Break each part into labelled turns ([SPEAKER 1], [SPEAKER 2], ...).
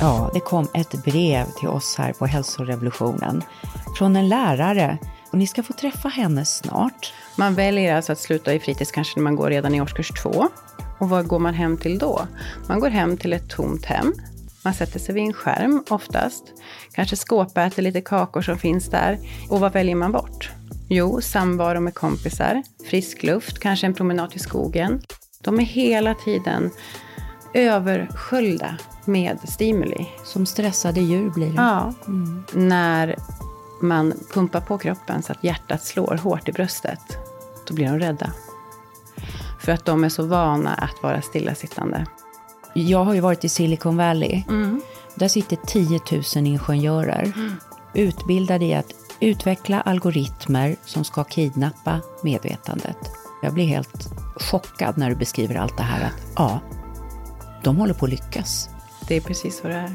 [SPEAKER 1] Ja, det kom ett brev till oss här på Hälsorevolutionen från en lärare och ni ska få träffa henne snart.
[SPEAKER 2] Man väljer alltså att sluta i fritids kanske när man går redan i årskurs två. Och vad går man hem till då? Man går hem till ett tomt hem. Man sätter sig vid en skärm oftast. Kanske skåpäter lite kakor som finns där. Och vad väljer man bort? Jo, samvaro med kompisar, frisk luft, kanske en promenad i skogen. De är hela tiden översköljda med stimuli.
[SPEAKER 1] Som stressade djur blir det.
[SPEAKER 2] Ja. Mm. När man pumpar på kroppen så att hjärtat slår hårt i bröstet, då blir de rädda. För att de är så vana att vara stillasittande.
[SPEAKER 1] Jag har ju varit i Silicon Valley. Mm. Där sitter 10 000 ingenjörer. Mm. Utbildade i att utveckla algoritmer som ska kidnappa medvetandet. Jag blir helt chockad när du beskriver allt det här. Att ja, de håller på att lyckas.
[SPEAKER 2] Det är precis vad det är.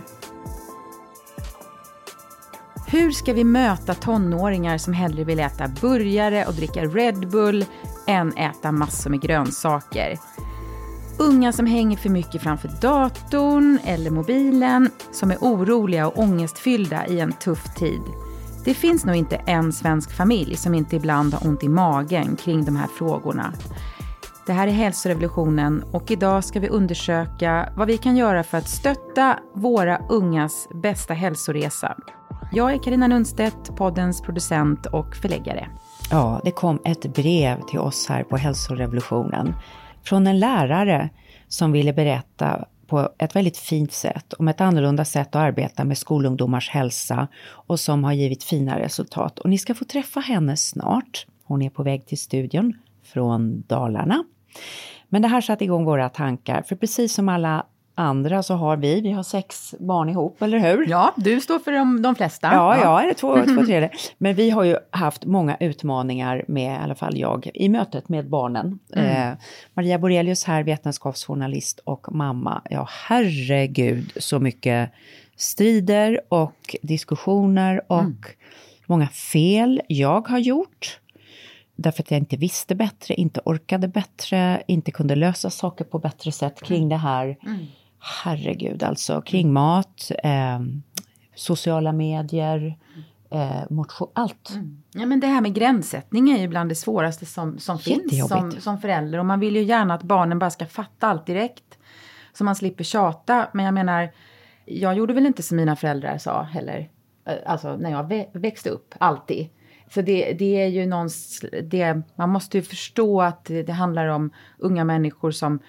[SPEAKER 3] Hur ska vi möta tonåringar som hellre vill äta burgare och dricka Red Bull än äta massor med grönsaker? Unga som hänger för mycket framför datorn eller mobilen, som är oroliga och ångestfyllda i en tuff tid. Det finns nog inte en svensk familj som inte ibland har ont i magen kring de här frågorna. Det här är hälsorevolutionen och idag ska vi undersöka vad vi kan göra för att stötta våra ungas bästa hälsoresa. Jag är Karina Lundstedt, poddens producent och förläggare.
[SPEAKER 1] Ja, det kom ett brev till oss här på hälsorevolutionen från en lärare som ville berätta på ett väldigt fint sätt om ett annorlunda sätt att arbeta med skolungdomars hälsa och som har givit fina resultat. Och ni ska få träffa henne snart. Hon är på väg till studion från Dalarna. Men det här satte igång våra tankar, för precis som alla andra så har vi, vi har sex barn ihop, eller hur?
[SPEAKER 3] Ja, du står för de, de flesta.
[SPEAKER 1] Ja, ja, är det två, två tredje. Men vi har ju haft många utmaningar med, i alla fall jag, i mötet med barnen. Mm. Eh, Maria Borelius här, vetenskapsjournalist och mamma. Ja, herregud så mycket strider och diskussioner och mm. många fel jag har gjort därför att jag inte visste bättre, inte orkade bättre, inte kunde lösa saker på bättre sätt kring mm. det här. Mm. Herregud, alltså kring mm. mat, eh, sociala medier, eh, motion, allt. Mm.
[SPEAKER 3] Ja, men det här med gränssättning är ju bland det svåraste som, som finns som, som förälder. Och man vill ju gärna att barnen bara ska fatta allt direkt. Så man slipper tjata. Men jag menar, jag gjorde väl inte som mina föräldrar sa heller. Eh, alltså när jag växte upp, alltid. Så det, det är ju någons, det, man måste ju förstå att det, det handlar om unga människor som,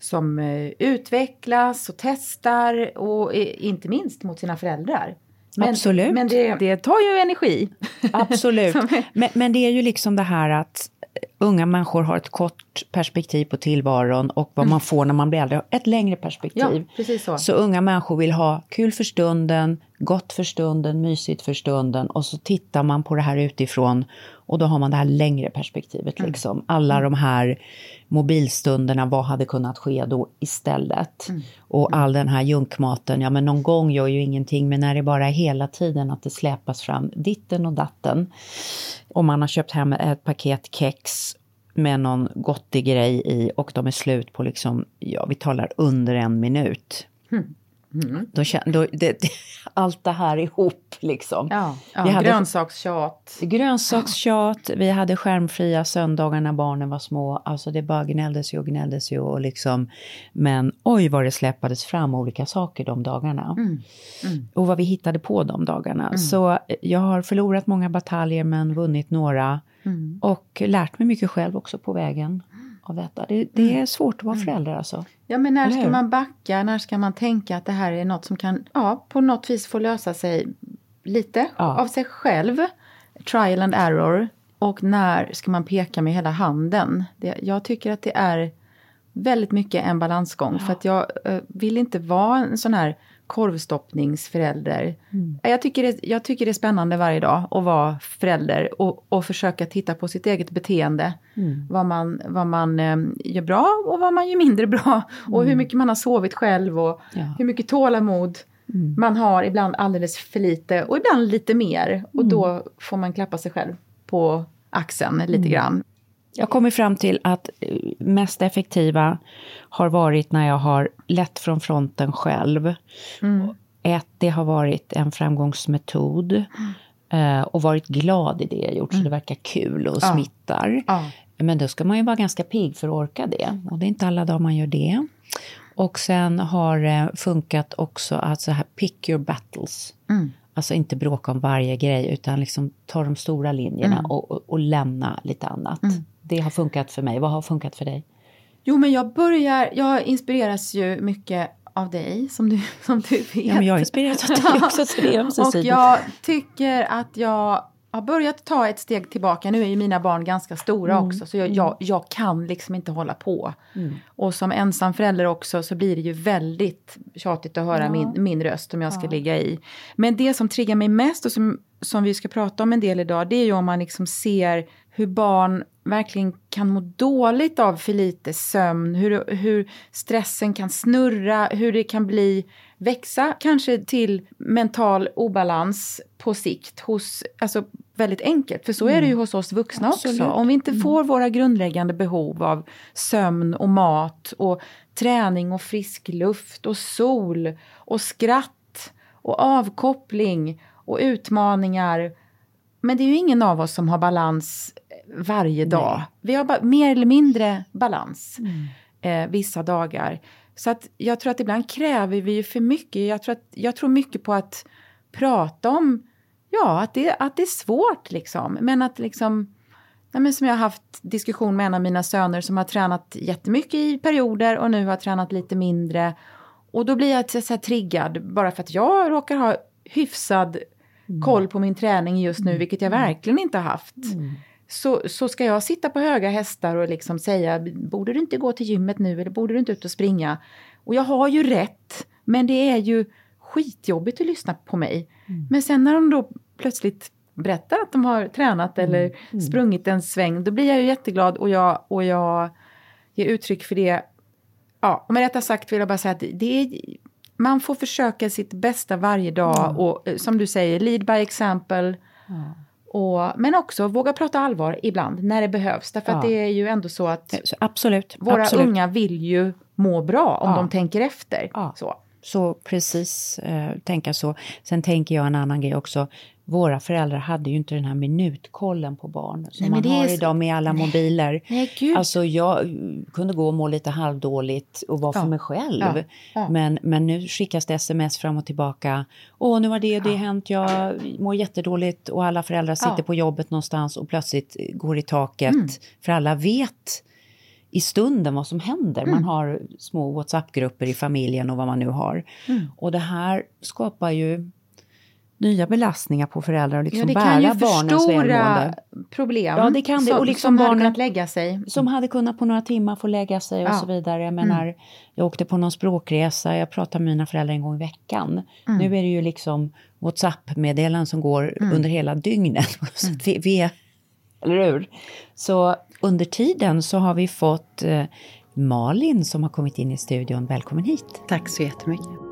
[SPEAKER 3] som uh, utvecklas och testar och inte minst mot sina föräldrar.
[SPEAKER 1] Men, Absolut.
[SPEAKER 3] Men det, det tar ju energi.
[SPEAKER 1] Absolut. men, men det är ju liksom det här att unga människor har ett kort perspektiv på tillvaron och vad mm. man får när man blir äldre, ett längre perspektiv.
[SPEAKER 3] Ja, precis så.
[SPEAKER 1] så unga människor vill ha kul för stunden, gott för stunden, mysigt för stunden och så tittar man på det här utifrån och då har man det här längre perspektivet. Mm. Liksom. Alla mm. de här mobilstunderna, vad hade kunnat ske då istället? Mm. Och all den här junkmaten, ja men någon gång gör ju ingenting, men när det bara är hela tiden att det släpas fram ditten och datten. Och man har köpt hem ett paket kex med någon gottig grej i och de är slut på liksom, ja vi talar under en minut. Mm. Mm. Då, då, det, allt det här ihop liksom.
[SPEAKER 3] Ja, ja, vi hade, grönsakstjat.
[SPEAKER 1] Grönsakstjat, vi hade skärmfria söndagar när barnen var små. Alltså det bara gnälldes ju och gnälldes ju och liksom. Men oj vad det släppades fram olika saker de dagarna. Mm. Mm. Och vad vi hittade på de dagarna. Mm. Så jag har förlorat många bataljer men vunnit några. Mm. Och lärt mig mycket själv också på vägen av detta. Det, det mm. är svårt att vara mm. förälder alltså.
[SPEAKER 3] Ja men när ska man backa, när ska man tänka att det här är något som kan ja, på något vis få lösa sig lite ja. av sig själv. Trial and error. Och när ska man peka med hela handen? Det, jag tycker att det är väldigt mycket en balansgång. Ja. För att jag äh, vill inte vara en sån här korvstoppningsförälder. Mm. Jag, tycker det, jag tycker det är spännande varje dag att vara förälder och, och försöka titta på sitt eget beteende. Mm. Vad man, vad man eh, gör bra och vad man gör mindre bra. Mm. Och hur mycket man har sovit själv och ja. hur mycket tålamod mm. man har. Ibland alldeles för lite och ibland lite mer. Och då mm. får man klappa sig själv på axeln lite mm. grann.
[SPEAKER 1] Jag kommer fram till att eh, mest effektiva har varit när jag har lett från fronten själv. Mm. ett, det har varit en framgångsmetod. Mm. och varit glad i det jag gjort, mm. så det verkar kul och ja. smittar. Ja. Men då ska man ju vara ganska pigg för att orka det. Och det är inte alla dagar man gör det. Och sen har det funkat också att så här pick your battles. Mm. Alltså inte bråka om varje grej utan liksom ta de stora linjerna mm. och, och, och, lämna lite annat. Mm. Det har funkat för mig. Vad har funkat för dig?
[SPEAKER 3] Jo men jag börjar, jag inspireras ju mycket av dig som du, som du vet.
[SPEAKER 1] Ja men jag inspireras av dig också så det är
[SPEAKER 3] Och jag tycker att jag har börjat ta ett steg tillbaka. Nu är ju mina barn ganska stora mm. också så jag, jag, jag, kan liksom inte hålla på. Mm. Och som ensam förälder också så blir det ju väldigt tjatigt att höra ja. min, min röst om jag ska ja. ligga i. Men det som triggar mig mest och som, som vi ska prata om en del idag det är ju om man liksom ser hur barn verkligen kan må dåligt av för lite sömn, hur, hur stressen kan snurra, hur det kan bli växa kanske till mental obalans på sikt hos, alltså väldigt enkelt, för så är det ju mm. hos oss vuxna Absolut. också. Om vi inte mm. får våra grundläggande behov av sömn och mat och träning och frisk luft och sol och skratt och avkoppling och utmaningar. Men det är ju ingen av oss som har balans varje dag. Nej. Vi har mer eller mindre balans mm. eh, vissa dagar. Så att jag tror att ibland kräver vi ju för mycket. Jag tror, att, jag tror mycket på att prata om, ja, att det, att det är svårt liksom. Men att liksom, nej men som jag har haft diskussion med en av mina söner som har tränat jättemycket i perioder och nu har tränat lite mindre. Och då blir jag så här triggad bara för att jag råkar ha hyfsad mm. koll på min träning just nu, vilket jag verkligen inte har haft. Mm så, så ska jag sitta på höga hästar och liksom säga borde du inte gå till gymmet nu eller borde du inte ut och springa? Och jag har ju rätt, men det är ju skitjobbigt att lyssna på mig. Mm. Men sen när de då plötsligt berättar att de har tränat mm. eller mm. sprungit en sväng, då blir jag ju jätteglad och jag, och jag ger uttryck för det. Ja, och med detta sagt vill jag bara säga att det är, man får försöka sitt bästa varje dag mm. och eh, som du säger, lead by example. Och, men också våga prata allvar ibland när det behövs. Därför ja. att det är ju ändå så att
[SPEAKER 1] absolut,
[SPEAKER 3] våra
[SPEAKER 1] absolut.
[SPEAKER 3] unga vill ju må bra om ja. de tänker efter.
[SPEAKER 1] Ja. Så. så precis, eh, tänka så. Sen tänker jag en annan grej också våra föräldrar hade ju inte den här minutkollen på barn som Nej, man har så... idag med alla mobiler.
[SPEAKER 3] Nej,
[SPEAKER 1] alltså jag kunde gå och må lite halvdåligt och vara ja. för mig själv. Ja. Ja. Men, men nu skickas det sms fram och tillbaka. Åh, nu har det och det hänt, jag mår jättedåligt och alla föräldrar sitter på jobbet någonstans och plötsligt går i taket. Mm. För alla vet i stunden vad som händer. Mm. Man har små WhatsApp-grupper i familjen och vad man nu har. Mm. Och det här skapar ju nya belastningar på föräldrar och liksom ja, bära barnens välmående. Det kan ju
[SPEAKER 3] förstora problem.
[SPEAKER 1] Ja, det kan det.
[SPEAKER 3] Och liksom som barnen, hade kunnat lägga sig.
[SPEAKER 1] Som hade kunnat på några timmar få lägga sig och ja. så vidare. Jag menar, mm. jag åkte på någon språkresa, jag pratar med mina föräldrar en gång i veckan. Mm. Nu är det ju liksom WhatsApp-meddelanden som går mm. under hela dygnet. Så mm. vi, vi, eller hur? Så under tiden så har vi fått eh, Malin som har kommit in i studion. Välkommen hit.
[SPEAKER 2] Tack så jättemycket.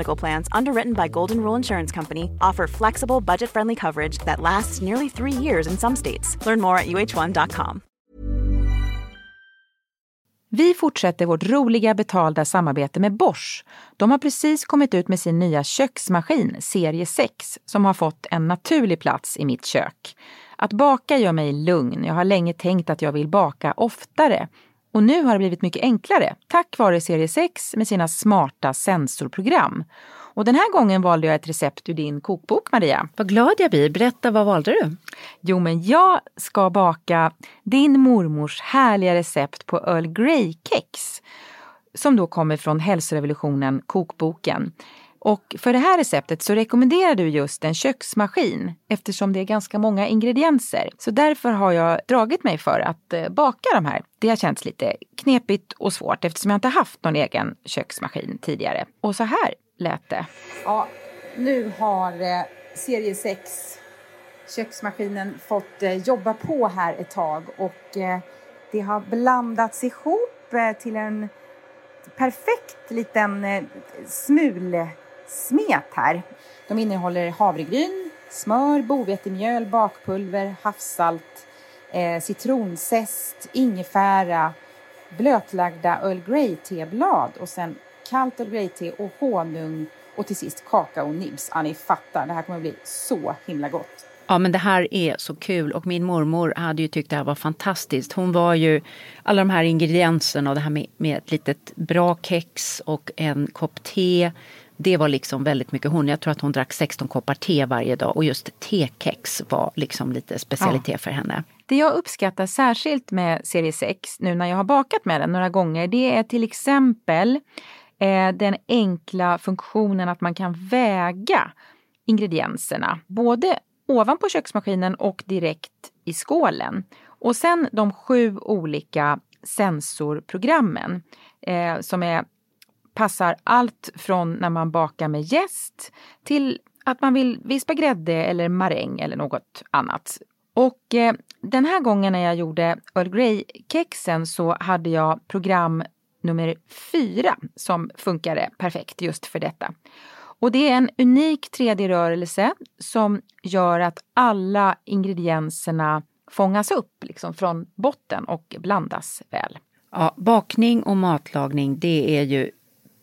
[SPEAKER 4] medical Plans, underwritten by Golden Rule Insurance Company, offer flexible, budget-friendly coverage that lasts nearly three years in some states. Learn more at uh1.com.
[SPEAKER 3] Vi fortsätter vårt roliga betalda samarbete med Bosch. De har precis kommit ut med sin nya köksmaskin, serie 6, som har fått en naturlig plats i mitt kök. Att baka gör mig lugn. Jag har länge tänkt att jag vill baka oftare. Och nu har det blivit mycket enklare tack vare serie 6 med sina smarta sensorprogram. Och den här gången valde jag ett recept ur din kokbok, Maria.
[SPEAKER 1] Vad glad jag blir. Berätta, vad valde du?
[SPEAKER 3] Jo, men jag ska baka din mormors härliga recept på Earl Grey-kex. Som då kommer från Hälsorevolutionen, kokboken. Och för det här receptet så rekommenderar du just en köksmaskin eftersom det är ganska många ingredienser. Så därför har jag dragit mig för att eh, baka de här. Det har känts lite knepigt och svårt eftersom jag inte haft någon egen köksmaskin tidigare. Och så här lät det. Ja, nu har eh, serie 6 köksmaskinen fått eh, jobba på här ett tag och det har blandats ihop till en perfekt liten smul smulsmet här. De innehåller havregryn, smör, bovetemjöl, bakpulver, havssalt, eh, citronzest, ingefära, blötlagda Earl Grey-teblad och sen kallt Earl Grey-te och honung och till sist kakaonibs. Ja, ni fattar, det här kommer att bli så himla gott.
[SPEAKER 1] Ja, men det här är så kul och min mormor hade ju tyckt det här var fantastiskt. Hon var ju alla de här ingredienserna och det här med, med ett litet bra kex och en kopp te. Det var liksom väldigt mycket hon. Jag tror att hon drack 16 koppar te varje dag och just tekex var liksom lite specialitet ja. för henne.
[SPEAKER 3] Det jag uppskattar särskilt med serie 6 nu när jag har bakat med den några gånger det är till exempel eh, den enkla funktionen att man kan väga ingredienserna. Både ovanpå köksmaskinen och direkt i skålen. Och sen de sju olika sensorprogrammen eh, som är, passar allt från när man bakar med jäst till att man vill vispa grädde eller maräng eller något annat. Och eh, den här gången när jag gjorde Earl Grey-kexen så hade jag program nummer fyra som funkade perfekt just för detta. Och det är en unik 3D-rörelse som gör att alla ingredienserna fångas upp liksom från botten och blandas väl.
[SPEAKER 1] Ja, bakning och matlagning det är ju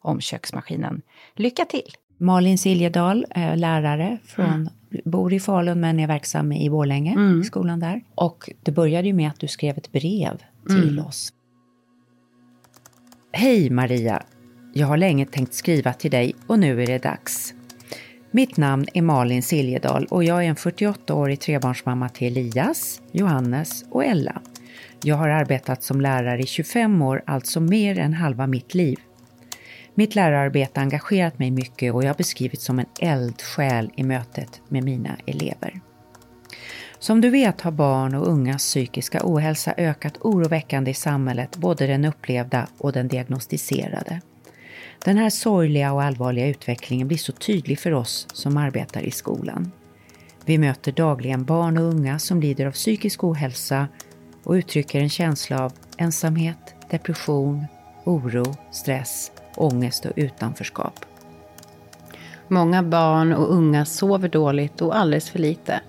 [SPEAKER 3] om köksmaskinen. Lycka till!
[SPEAKER 1] Malin Siljedal, lärare från mm. bor i Falun men är verksam i Borlänge, mm. skolan där. Och det började ju med att du skrev ett brev till mm. oss. Hej Maria! Jag har länge tänkt skriva till dig och nu är det dags. Mitt namn är Malin Siljedal och jag är en 48-årig trebarnsmamma till Elias, Johannes och Ella. Jag har arbetat som lärare i 25 år, alltså mer än halva mitt liv. Mitt lärararbete har engagerat mig mycket och jag har beskrivits som en eldsjäl i mötet med mina elever. Som du vet har barn och ungas psykiska ohälsa ökat oroväckande i samhället, både den upplevda och den diagnostiserade. Den här sorgliga och allvarliga utvecklingen blir så tydlig för oss som arbetar i skolan. Vi möter dagligen barn och unga som lider av psykisk ohälsa och uttrycker en känsla av ensamhet, depression, oro, stress ångest och utanförskap.
[SPEAKER 2] Många barn och unga sover dåligt och alldeles för lite.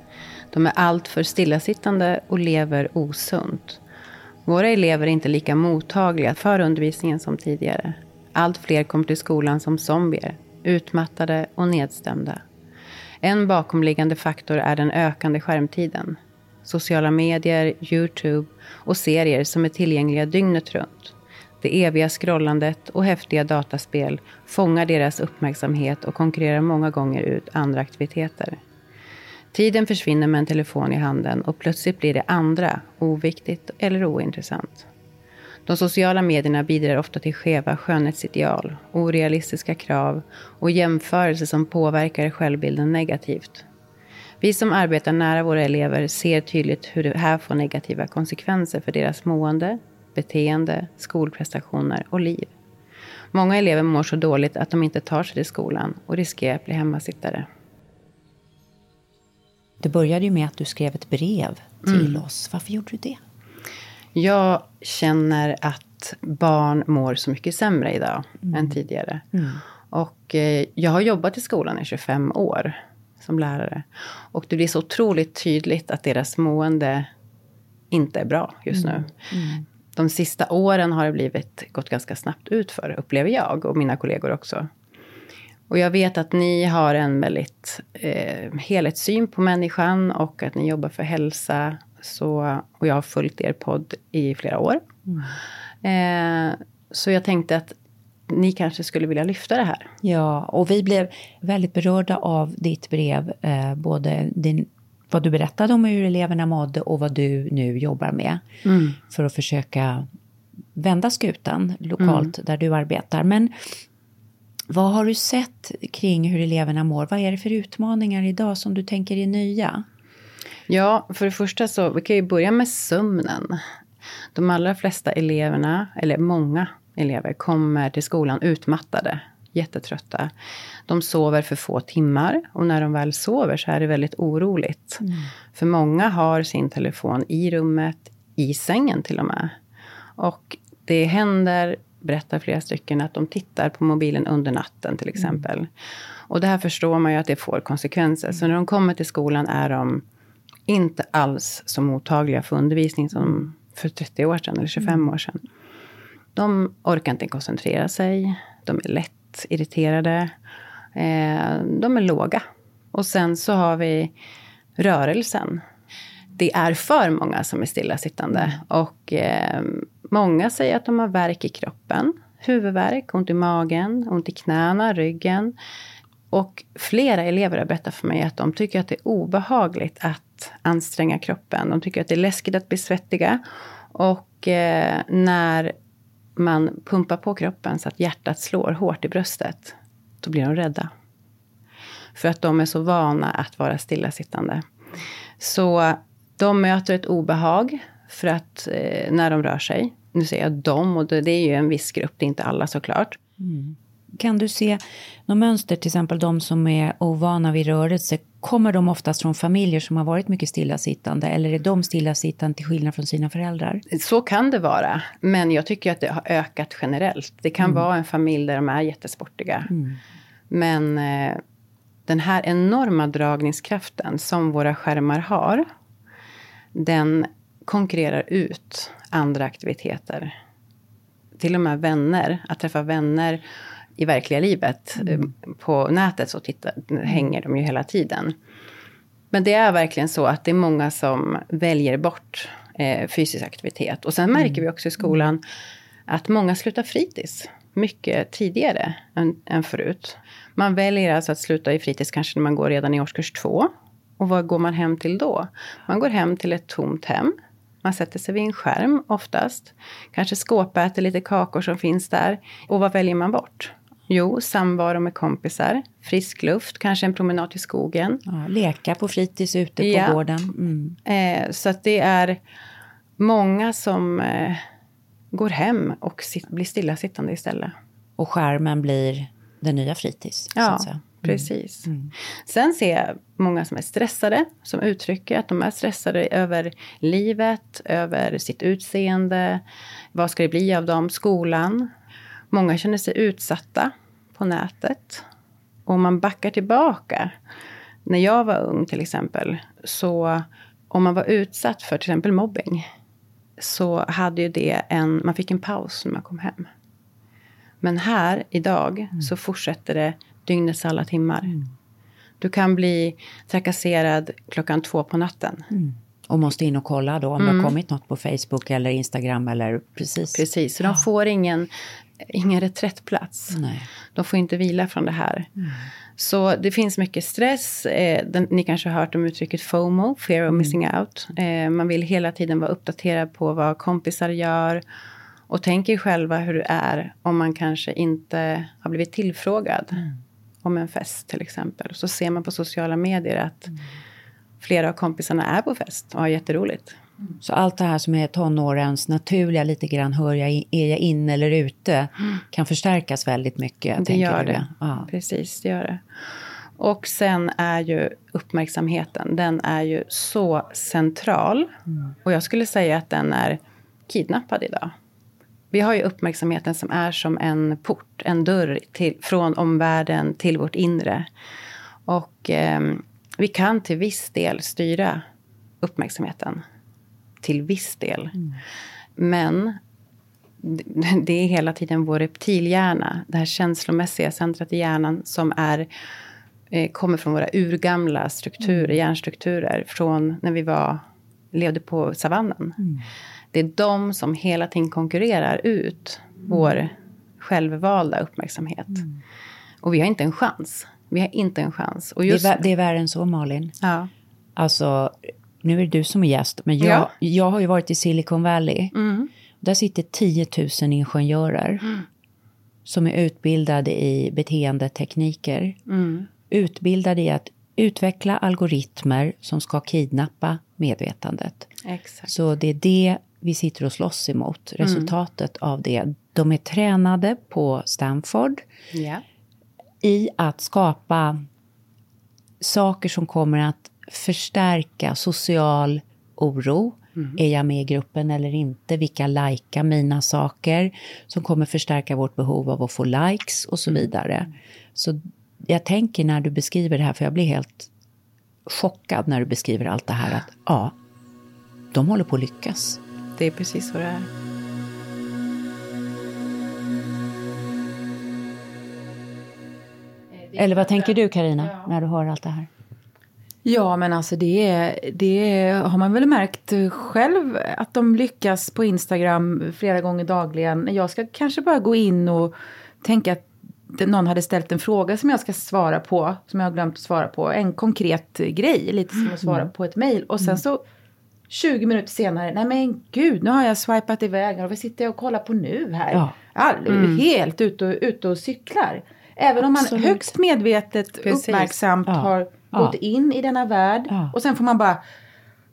[SPEAKER 2] De är alltför stillasittande och lever osunt. Våra elever är inte lika mottagliga för undervisningen som tidigare. Allt fler kommer till skolan som zombier, utmattade och nedstämda. En bakomliggande faktor är den ökande skärmtiden. Sociala medier, Youtube och serier som är tillgängliga dygnet runt. Det eviga scrollandet och häftiga dataspel fångar deras uppmärksamhet och konkurrerar många gånger ut andra aktiviteter. Tiden försvinner med en telefon i handen och plötsligt blir det andra oviktigt eller ointressant. De sociala medierna bidrar ofta till skeva skönhetsideal, orealistiska krav och jämförelser som påverkar självbilden negativt. Vi som arbetar nära våra elever ser tydligt hur det här får negativa konsekvenser för deras mående, beteende, skolprestationer och liv. Många elever mår så dåligt att de inte tar sig till skolan och riskerar att bli hemmasittare.
[SPEAKER 1] Det började ju med att du skrev ett brev till mm. oss. Varför gjorde du det?
[SPEAKER 2] Jag känner att barn mår så mycket sämre idag mm. än tidigare. Mm. Och eh, jag har jobbat i skolan i 25 år som lärare. Och det blir så otroligt tydligt att deras mående inte är bra just nu. Mm. Mm. De sista åren har det blivit, gått ganska snabbt ut för upplever jag och mina kollegor också. Och jag vet att ni har en väldigt eh, helhetssyn på människan och att ni jobbar för hälsa. Så, och jag har följt er podd i flera år. Mm. Eh, så jag tänkte att ni kanske skulle vilja lyfta det här.
[SPEAKER 1] Ja, och vi blev väldigt berörda av ditt brev. Eh, både din, vad du berättade om hur eleverna mådde och vad du nu jobbar med. Mm. För att försöka vända skutan lokalt mm. där du arbetar. Men vad har du sett kring hur eleverna mår? Vad är det för utmaningar idag som du tänker är nya?
[SPEAKER 2] Ja, för det första så vi kan ju börja med sömnen. De allra flesta eleverna, eller många elever, kommer till skolan utmattade, jättetrötta. De sover för få timmar och när de väl sover så är det väldigt oroligt. Mm. För många har sin telefon i rummet, i sängen till och med. Och det händer berättar flera stycken att de tittar på mobilen under natten till exempel. Mm. Och det här förstår man ju att det får konsekvenser. Så när de kommer till skolan är de inte alls så mottagliga för undervisning som för 30 år sedan eller 25 mm. år sedan. De orkar inte koncentrera sig. De är lätt irriterade. Eh, de är låga. Och sen så har vi rörelsen. Det är för många som är stillasittande. Och eh, Många säger att de har värk i kroppen, huvudvärk, ont i magen, ont i knäna, ryggen. Och flera elever har berättat för mig att de tycker att det är obehagligt att anstränga kroppen. De tycker att det är läskigt att bli svettiga. Och eh, när man pumpar på kroppen så att hjärtat slår hårt i bröstet, då blir de rädda. För att de är så vana att vara stillasittande. Så de möter ett obehag för att eh, när de rör sig nu säger jag dem och det, det är ju en viss grupp, det är inte alla såklart. Mm.
[SPEAKER 1] Kan du se något mönster, till exempel de som är ovana vid rörelse, kommer de oftast från familjer som har varit mycket stillasittande eller är de stillasittande till skillnad från sina föräldrar?
[SPEAKER 2] Så kan det vara, men jag tycker att det har ökat generellt. Det kan mm. vara en familj där de är jättesportiga. Mm. Men eh, den här enorma dragningskraften som våra skärmar har, den konkurrerar ut andra aktiviteter. Till och med vänner, att träffa vänner i verkliga livet. Mm. På nätet så tittar, hänger de ju hela tiden. Men det är verkligen så att det är många som väljer bort eh, fysisk aktivitet. Och sen mm. märker vi också i skolan att många slutar fritids mycket tidigare än, än förut. Man väljer alltså att sluta i fritids kanske när man går redan i årskurs två. Och vad går man hem till då? Man går hem till ett tomt hem man sätter sig vid en skärm oftast. Kanske skåpäter lite kakor som finns där. Och vad väljer man bort? Jo, samvaro med kompisar, frisk luft, kanske en promenad i skogen.
[SPEAKER 1] Ja, leka på fritids ute på ja. gården. Mm.
[SPEAKER 2] Eh, så att det är många som eh, går hem och sit, blir stillasittande istället.
[SPEAKER 1] Och skärmen blir den nya fritids?
[SPEAKER 2] Ja, Precis. Mm. mm. Sen ser jag många som är stressade, som uttrycker att de är stressade över livet, över sitt utseende. Vad ska det bli av dem? Skolan. Många känner sig utsatta på nätet. Och om man backar tillbaka. När jag var ung till exempel, så om man var utsatt för till exempel mobbing, så hade ju det en, man fick en paus när man kom hem. Men här idag mm. så fortsätter det dygnets alla timmar. Mm. Du kan bli trakasserad klockan två på natten.
[SPEAKER 1] Mm. Och måste in och kolla då om mm. det har mm. kommit något på Facebook eller Instagram eller precis.
[SPEAKER 2] Precis, så ja. de får ingen, ingen reträttplats. Nej. De får inte vila från det här. Mm. Så det finns mycket stress. Eh, den, ni kanske har hört om uttrycket FOMO, fear of mm. missing out. Eh, man vill hela tiden vara uppdaterad på vad kompisar gör. Och tänker själva hur det är om man kanske inte har blivit tillfrågad. Mm om en fest till exempel. Så ser man på sociala medier att mm. flera av kompisarna är på fest och har jätteroligt.
[SPEAKER 1] Så allt det här som är tonårens naturliga, lite grann, hör jag, är jag inne eller ute, kan förstärkas väldigt mycket.
[SPEAKER 2] Det gör det.
[SPEAKER 1] Ja.
[SPEAKER 2] Precis, det gör det. Och sen är ju uppmärksamheten, den är ju så central. Och jag skulle säga att den är kidnappad idag. Vi har ju uppmärksamheten som är som en port, en dörr till, från omvärlden till vårt inre. Och eh, vi kan till viss del styra uppmärksamheten. Till viss del. Men det- det är hela tiden vår reptilhjärna, det här känslomässiga centret i hjärnan som är, eh, kommer från våra urgamla strukturer, hjärnstrukturer från när vi var, levde på savannen. Det är de som hela tiden konkurrerar ut vår självvalda uppmärksamhet. Och vi har inte en chans. Vi har inte en chans. Och
[SPEAKER 1] Det,
[SPEAKER 2] just,
[SPEAKER 1] är, vä- det är värre än så, Malin.
[SPEAKER 2] ja.
[SPEAKER 1] Alltså, nu är det du som är gäst, men jag,
[SPEAKER 2] Ja.
[SPEAKER 1] jag har ju varit i Silicon Valley. Där sitter 10 000 ingenjörer som är utbildade i beteendetekniker. Utbildade i att utveckla algoritmer som ska kidnappa medvetandet.
[SPEAKER 2] Exakt.
[SPEAKER 1] Så det är det vi sitter och slåss emot, resultatet av det. De är tränade på Stanford
[SPEAKER 2] Ja.
[SPEAKER 1] i att skapa saker som kommer att förstärka social oro. Är jag med i gruppen eller inte? Vilka likar mina saker? Som kommer förstärka vårt behov av att få likes och så vidare. Så jag tänker när du beskriver det här, för jag blir helt chockad när du beskriver allt det här, att ja, de håller på att lyckas.
[SPEAKER 2] Det är precis så det är.
[SPEAKER 1] Eller vad tänker du Karina när du hör allt det här?
[SPEAKER 3] Ja, men alltså det, det har man väl märkt själv att de lyckas på Instagram flera gånger dagligen. Jag ska kanske bara gå in och tänka att någon hade ställt en fråga som jag ska svara på, som jag har glömt att svara på. En konkret grej, lite som att svara på ett mejl. Och sen så 20 minuter senare, nej men gud, nu har jag swipat iväg och vad sitter jag och kollar på nu här?
[SPEAKER 1] Ja.
[SPEAKER 3] All, Helt ute och, ute och cyklar. Även om man
[SPEAKER 1] Absolut.
[SPEAKER 3] högst medvetet,
[SPEAKER 2] Precis.
[SPEAKER 3] uppmärksamt
[SPEAKER 1] Ja.
[SPEAKER 3] har
[SPEAKER 1] Ja.
[SPEAKER 3] gått in i denna värld.
[SPEAKER 1] Ja.
[SPEAKER 3] Och sen får man bara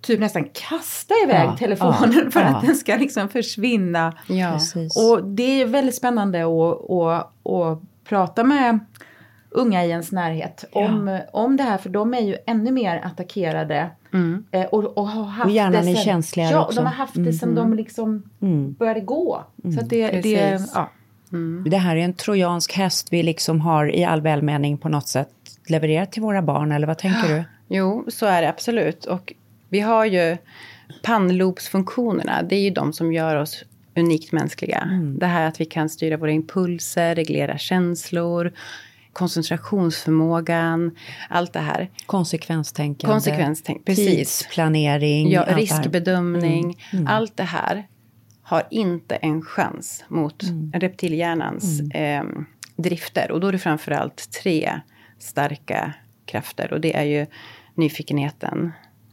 [SPEAKER 3] typ nästan kasta iväg
[SPEAKER 1] Ja,
[SPEAKER 3] telefonen
[SPEAKER 1] ja,
[SPEAKER 3] för
[SPEAKER 1] ja.
[SPEAKER 3] att den ska liksom försvinna. Och det är väldigt spännande att, att, att prata med unga i ens närhet om, om det här. För de är ju ännu mer attackerade. Eh, Och, och, har haft
[SPEAKER 1] Och hjärnan
[SPEAKER 3] det
[SPEAKER 1] är
[SPEAKER 3] sen,
[SPEAKER 1] känsligare
[SPEAKER 3] Ja,
[SPEAKER 1] också.
[SPEAKER 3] de har haft det sen de liksom började gå. Så att det, det, ja.
[SPEAKER 1] Det här är en trojansk häst vi liksom har i all välmening på något sätt levererat till våra barn, eller vad tänker du?
[SPEAKER 2] Jo, så är det absolut. Och vi har ju pannlobsfunktionerna. Det är ju de som gör oss unikt mänskliga. Det här att vi kan styra våra impulser, reglera känslor, koncentrationsförmågan, allt det här.
[SPEAKER 1] Konsekvenstänkande,
[SPEAKER 2] Konsekvenstänk, precis.
[SPEAKER 1] tidsplanering,
[SPEAKER 2] Ja,
[SPEAKER 1] allt det här.
[SPEAKER 2] riskbedömning. Allt det här har inte en chans mot reptilhjärnans eh, drifter. Och då är det framförallt tre starka krafter. Och det är ju nyfikenheten,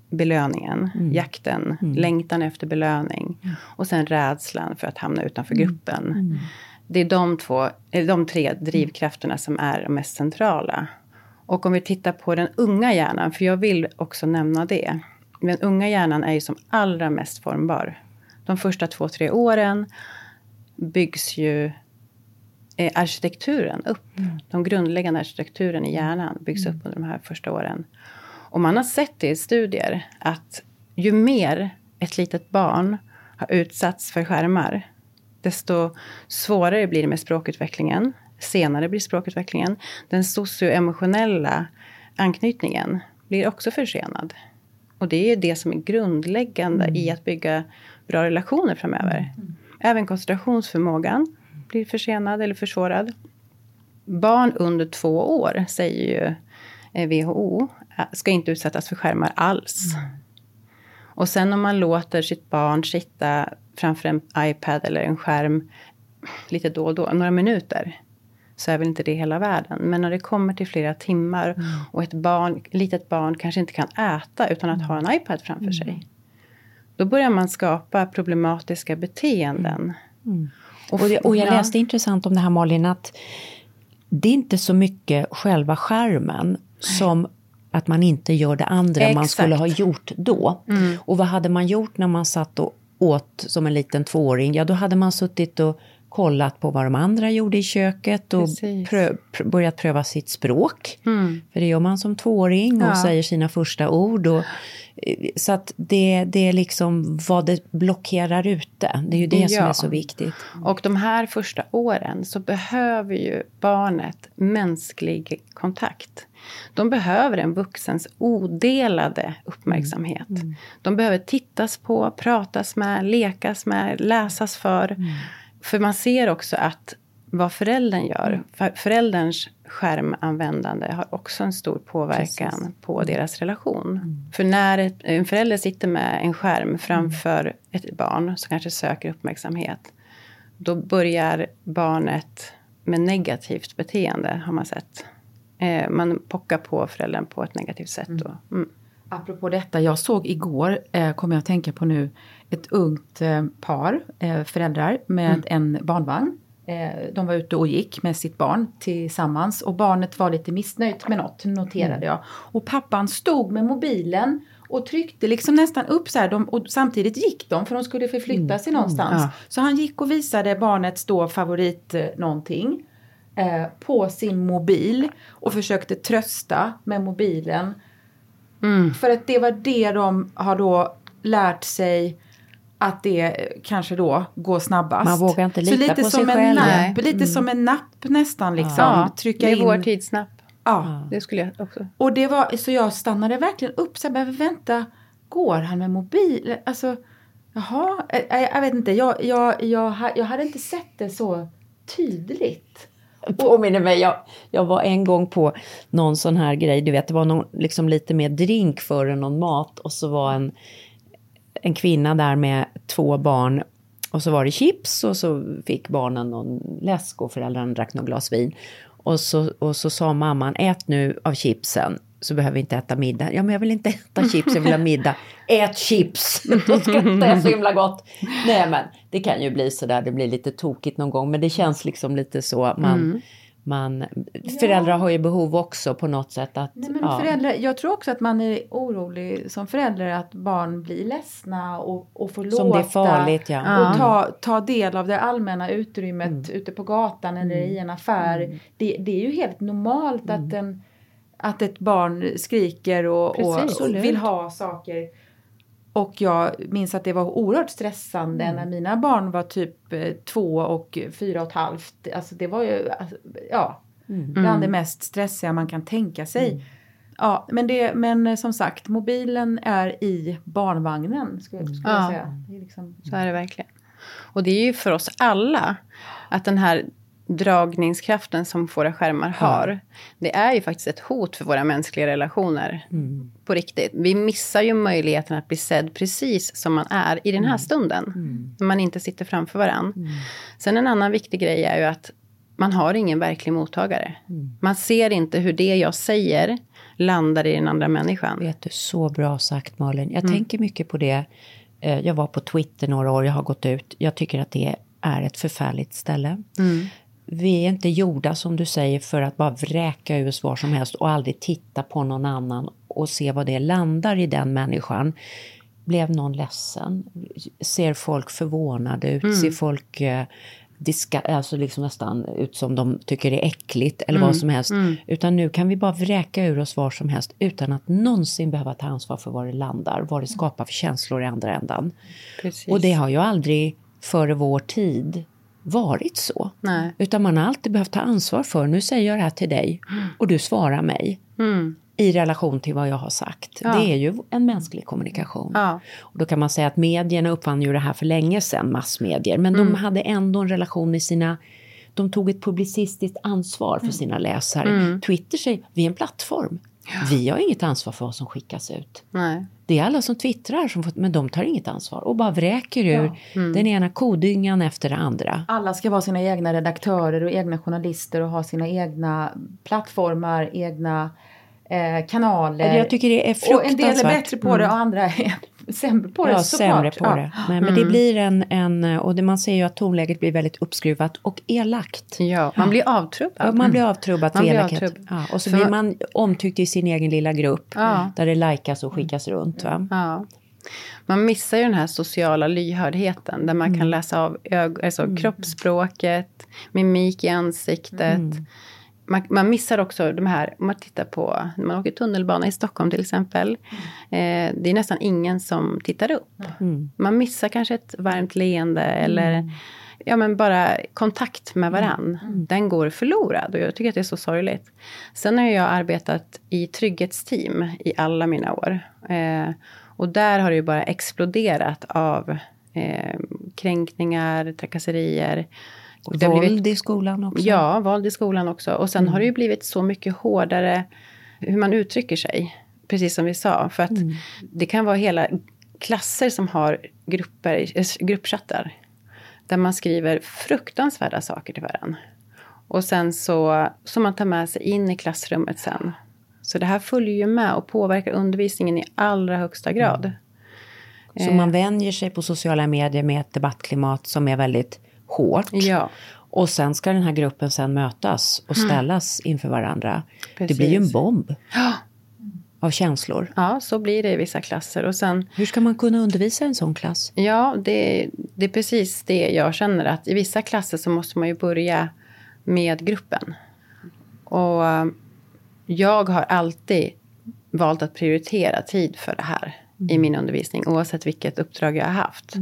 [SPEAKER 2] belöningen, jakten, längtan efter belöning. Och sen rädslan för att hamna utanför gruppen. Det är de, två, de tre drivkrafterna som är de mest centrala. Och om vi tittar på den unga hjärnan, för jag vill också nämna det. Den unga hjärnan är ju som allra mest formbar. De första två, tre åren byggs ju eh, arkitekturen upp. De grundläggande arkitekturen i hjärnan byggs upp under de här första åren. Och man har sett det i studier att ju mer ett litet barn har utsatts för skärmar, desto svårare blir det med språkutvecklingen. Senare blir språkutvecklingen. Den socioemotionella anknytningen blir också försenad. Och det är det som är grundläggande i att bygga bra relationer framöver. Även koncentrationsförmågan blir försenad eller försvårad. Barn under två år, säger ju eh, WHO, eh, ska inte utsättas för skärmar alls. Och sen om man låter sitt barn sitta framför en iPad eller en skärm lite då och då, några minuter, så är väl inte det hela världen. Men när det kommer till flera timmar och ett barn, litet barn kanske inte kan äta utan att ha en iPad framför sig. Då börjar man skapa problematiska beteenden.
[SPEAKER 1] Och, och jag
[SPEAKER 2] Ja.
[SPEAKER 1] läste intressant om det här Malin, att det är inte så mycket själva skärmen som att man inte gör det andra man
[SPEAKER 2] Exakt.
[SPEAKER 1] skulle ha gjort då.
[SPEAKER 3] Mm.
[SPEAKER 1] Och vad hade man gjort när man satt och åt som en liten tvååring? Ja, då hade man suttit och kollat på vad de andra gjorde i köket och prö pr börjat pröva sitt språk.
[SPEAKER 3] Mm.
[SPEAKER 1] För det gör man som tvååring och
[SPEAKER 2] Ja.
[SPEAKER 1] säger sina första ord. Och, så att det, det är liksom vad det blockerar ute. Det är ju det som
[SPEAKER 2] Ja.
[SPEAKER 1] är så viktigt.
[SPEAKER 2] Och de här första åren så behöver ju barnet mänsklig kontakt. De behöver en vuxens odelade uppmärksamhet. De behöver tittas på, pratas med, lekas med, läsas för. För man ser också att vad föräldern gör, för förälderns skärmanvändande har också en stor påverkan på deras relation. För när ett, en förälder sitter med en skärm framför ett barn som kanske söker uppmärksamhet då börjar barnet med negativt beteende, har man sett. Eh, man pockar på föräldern på ett negativt sätt. Då. Mm.
[SPEAKER 3] Apropå detta, jag såg igår, eh, kommer jag att tänka på nu, ett ungt eh, par, eh, föräldrar med en barnvagn. Eh, de var ute och gick med sitt barn tillsammans och barnet var lite missnöjt med något, noterade jag. Och pappan stod med mobilen och tryckte liksom nästan upp så här, de, och samtidigt gick de för de skulle förflytta sig någonstans.
[SPEAKER 2] Ja.
[SPEAKER 3] Så han gick och visade barnets då favorit någonting eh, på sin mobil och försökte trösta med mobilen. För att det var det de har då lärt sig att det eh, kanske då går snabbast.
[SPEAKER 1] Man vågar inte
[SPEAKER 3] Så
[SPEAKER 1] lita
[SPEAKER 3] lite
[SPEAKER 1] på
[SPEAKER 3] som
[SPEAKER 1] sig
[SPEAKER 3] en
[SPEAKER 1] själv.
[SPEAKER 3] Napp, lite som en napp nästan liksom.
[SPEAKER 2] Ja,
[SPEAKER 3] Trycka
[SPEAKER 2] det är
[SPEAKER 3] in.
[SPEAKER 2] vår tidsnapp.
[SPEAKER 3] Ja.
[SPEAKER 2] Det skulle jag också.
[SPEAKER 3] Och det var, så jag stannade verkligen upp så jag behöver vänta. Går han med mobil? Alltså, jaha, jag, jag, jag vet inte. Jag, jag, jag, jag hade inte sett det så tydligt.
[SPEAKER 1] påminner mig, jag, jag var en gång på någon sån här grej, du vet det var någon, liksom lite mer drink före någon mat och så var en, en kvinna där med två barn och så var det chips och så fick barnen någon läsk och föräldrarna drack något glas vin. Och så, och så sa mamman, ät nu av chipsen så behöver vi inte äta middag. Ja men jag vill inte äta chips, jag vill ha middag. Ät chips! Då skrattar jag så himla gott. Nej men det kan ju bli sådär, det blir lite tokigt någon gång men det känns liksom lite så. Man, man, föräldrar har ju behov också på något sätt att...
[SPEAKER 3] Nej, men
[SPEAKER 1] ja.
[SPEAKER 3] föräldrar, jag tror också att man är orolig som förälder att barn blir ledsna och, och får
[SPEAKER 1] Som
[SPEAKER 3] låta.
[SPEAKER 1] det är farligt ja.
[SPEAKER 3] Och ta, ta del av det allmänna utrymmet
[SPEAKER 1] Mm.
[SPEAKER 3] ute på gatan eller i en affär. Det, det är ju helt normalt
[SPEAKER 1] Mm.
[SPEAKER 3] att, en, att ett barn skriker och, och vill ha saker. Och jag minns att det var oerhört stressande
[SPEAKER 1] Mm.
[SPEAKER 3] när mina barn var typ eh, två och fyra och ett halvt. Alltså det var ju, alltså, ja,
[SPEAKER 1] Mm.
[SPEAKER 3] bland det mest stressiga man kan tänka sig. Ja, men, det, men eh, som sagt, mobilen är i barnvagnen skulle, skulle jag
[SPEAKER 2] Ja.
[SPEAKER 3] säga. Det är liksom,
[SPEAKER 2] Så är det verkligen. Och det är ju för oss alla att den här dragningskraften som våra skärmar har. Det är ju faktiskt ett hot för våra mänskliga relationer. På riktigt. Vi missar ju möjligheten att bli sedd precis som man är i den här stunden. När man inte sitter framför varann. Sen en annan viktig grej är ju att man har ingen verklig mottagare. Man ser inte hur det jag säger landar i den andra människan.
[SPEAKER 1] Vet du, så bra sagt Malin. Jag
[SPEAKER 3] Mm.
[SPEAKER 1] tänker mycket på det. Eh, Jag var på Twitter några år, jag har gått ut. Jag tycker att det är ett förfärligt ställe.
[SPEAKER 3] Mm.
[SPEAKER 1] Vi är inte gjorda som du säger för att bara vräka ur oss var som helst och aldrig titta på någon annan och se vad det landar i den människan. Blev någon ledsen? Ser folk förvånade ut?
[SPEAKER 3] Mm.
[SPEAKER 1] Ser folk eh, diska, alltså liksom nästan ut som de tycker det är äckligt eller
[SPEAKER 3] Mm.
[SPEAKER 1] vad som helst. Utan nu kan vi bara vräka ur oss var som helst utan att någonsin behöva ta ansvar för var det landar, vad det skapar för känslor i andra ändan.
[SPEAKER 2] Precis.
[SPEAKER 1] Och det har ju aldrig före vår tid varit så.
[SPEAKER 2] Nej.
[SPEAKER 1] Utan man har alltid behövt ta ansvar för, nu säger jag det här till dig och du svarar mig. I relation till vad jag har sagt.
[SPEAKER 2] Ja.
[SPEAKER 1] Det är ju en mänsklig kommunikation.
[SPEAKER 2] Ja.
[SPEAKER 1] Och då kan man säga att medierna uppfann ju det här för länge sedan, massmedier. Men de hade ändå en relation i sina... De tog ett publicistiskt ansvar för sina läsare. Twitter säger, vi är en plattform. Vi har inget ansvar för vad som skickas ut.
[SPEAKER 2] Nej.
[SPEAKER 1] Det är alla som twittrar, som får, men de tar inget ansvar och bara vräker ur den ena kodyngan efter det andra.
[SPEAKER 3] alla ska vara sina egna redaktörer och egna journalister och ha sina egna plattformar, egna eh, kanaler.
[SPEAKER 1] Jag tycker det är
[SPEAKER 3] och en del är
[SPEAKER 1] fruktansvärt.
[SPEAKER 3] bättre på det och andra är sämre på det
[SPEAKER 1] ja,
[SPEAKER 3] såklart.
[SPEAKER 1] sämre på
[SPEAKER 3] ja.
[SPEAKER 1] det. Men, men det blir en, en och det, man ser ju att tonläget blir väldigt uppskruvat och elakt.
[SPEAKER 2] Ja, man blir avtrubbad.
[SPEAKER 1] Ja, man blir avtrubbad
[SPEAKER 2] Man
[SPEAKER 1] för
[SPEAKER 2] blir
[SPEAKER 1] elakhet.
[SPEAKER 2] avtrubb-
[SPEAKER 1] Ja, och så
[SPEAKER 2] För-
[SPEAKER 1] blir man omtyckt i sin egen lilla grupp.
[SPEAKER 2] Ja.
[SPEAKER 1] Där det likas och skickas runt. Va?
[SPEAKER 2] Ja. Man missar ju den här sociala lyhördheten där man
[SPEAKER 1] Mm.
[SPEAKER 2] kan läsa av ög- alltså kroppsspråket, mimik i ansiktet.
[SPEAKER 1] Mm.
[SPEAKER 2] Man, man missar också de här, om man tittar på, när man åker tunnelbana i Stockholm till exempel. Eh, det är nästan ingen som tittar upp.
[SPEAKER 1] Mm.
[SPEAKER 2] Man missar kanske ett varmt leende eller ja, men bara kontakt med varann. Den går förlorad och jag tycker att det är så sorgligt. Sen har jag arbetat i trygghetsteam i alla mina år. Eh, och där har det ju bara exploderat av eh, kränkningar, trakasserier. Det
[SPEAKER 1] våld
[SPEAKER 2] blivit-
[SPEAKER 1] i skolan också.
[SPEAKER 2] Ja, våld i skolan också. Och sen har det ju blivit så mycket hårdare hur man uttrycker sig. Precis som vi sa. För att det kan vara hela klasser som har grupper, eh, gruppchattar. Där man skriver fruktansvärda saker till varandra. Och sen så, som man tar med sig in i klassrummet sen. Så det här följer ju med och påverkar undervisningen i allra högsta grad.
[SPEAKER 1] Så man vänjer sig på sociala medier med ett debattklimat som är väldigt hårt.
[SPEAKER 2] Ja.
[SPEAKER 1] Och sen ska den här gruppen sen mötas och ställas inför varandra. Det
[SPEAKER 2] Precis.
[SPEAKER 1] blir ju en bomb av känslor.
[SPEAKER 2] ja, så blir det i vissa klasser. Och sen
[SPEAKER 1] Hur ska man kunna undervisa en sån klass?
[SPEAKER 2] Ja, det, det är precis det jag känner. Att i vissa klasser så måste man ju börja med gruppen. Och eh, jag har alltid valt att prioritera tid för det här i min undervisning. Oavsett vilket uppdrag jag har haft.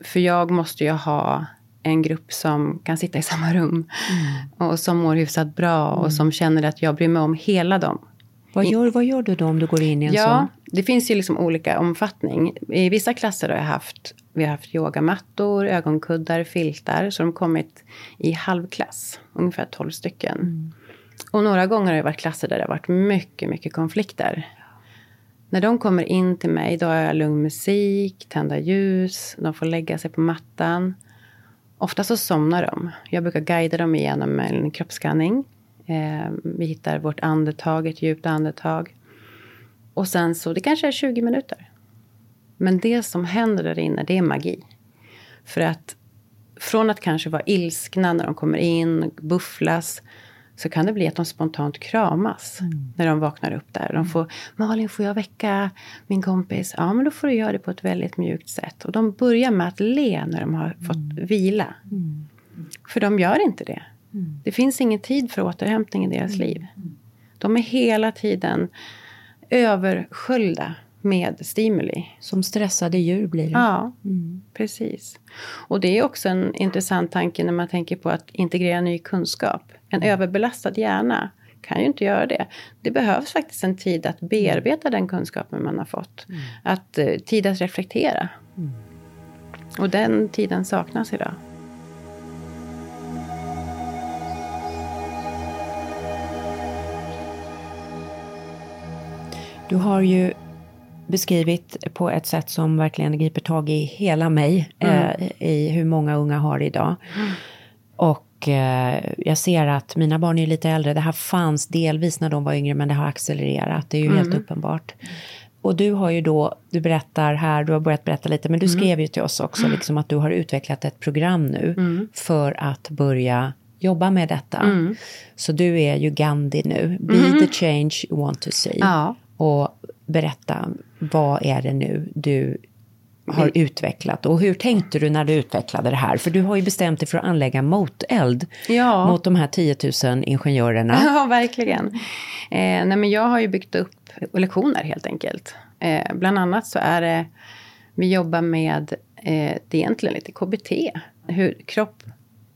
[SPEAKER 2] För jag måste ju ha en grupp som kan sitta i samma rum. Och som mår hyfsat bra och som känner att jag bryr mig om hela dem.
[SPEAKER 1] Vad gör, vad gör du då om du går in i en
[SPEAKER 2] Ja,
[SPEAKER 1] sån?
[SPEAKER 2] det finns ju liksom olika omfattning. I vissa klasser har jag haft, vi har haft yogamattor, ögonkuddar, filtar. Så de har kommit i halvklass, ungefär 12 stycken. Och några gånger har det varit klasser där det har varit mycket, mycket konflikter. När de kommer in till mig, då har jag lugn musik, tända ljus, de får lägga sig på mattan. Ofta så somnar de. Jag brukar guida dem igenom en kroppsskanning. Eh, vi hittar vårt andetag, ett djupt andetag. Och sen så, det kanske är 20 minuter. Men det som händer där inne, det är magi. För att från att kanske vara ilskna när de kommer in, bufflas, så kan det bli att de spontant kramas när de vaknar upp där. De får, Malin får jag väcka min kompis? Ja, men då får du göra det på ett väldigt mjukt sätt. Och de börjar med att le när de har fått vila. För de gör inte det. Det finns ingen tid för återhämtning i deras liv. De är hela tiden översköljda med stimuli.
[SPEAKER 1] Som stressade djur blir det.
[SPEAKER 2] Ja, precis. Och det är också en intressant tanke när man tänker på att integrera ny kunskap. En överbelastad hjärna kan ju inte göra det. Det behövs faktiskt en tid att bearbeta den kunskapen man har fått. Att, eh, tid att reflektera. Och den tiden saknas idag.
[SPEAKER 1] Du har ju beskrivit på ett sätt som verkligen griper tag i hela mig. Eh, I hur många unga har idag. Och eh, jag ser att mina barn är lite äldre. Det här fanns delvis när de var yngre men det har accelererat. Det är ju helt uppenbart. Och du har ju då, du berättar här, du har börjat berätta lite, men du skrev ju till oss också liksom att du har utvecklat ett program nu för att börja jobba med detta. Så du är ju Gandhi nu. Be the change you want to see.
[SPEAKER 2] Ja.
[SPEAKER 1] Och berätta, vad är det nu du har utvecklat? Och hur tänkte du när du utvecklade det här? För du har ju bestämt dig för att anlägga moteld
[SPEAKER 2] Ja.
[SPEAKER 1] mot de här 10 000 ingenjörerna.
[SPEAKER 2] Ja, verkligen. Eh, nej, men jag har ju byggt upp lektioner helt enkelt. Eh, bland annat så är det, vi jobbar med, eh, det är egentligen lite KBT. Hur kropp,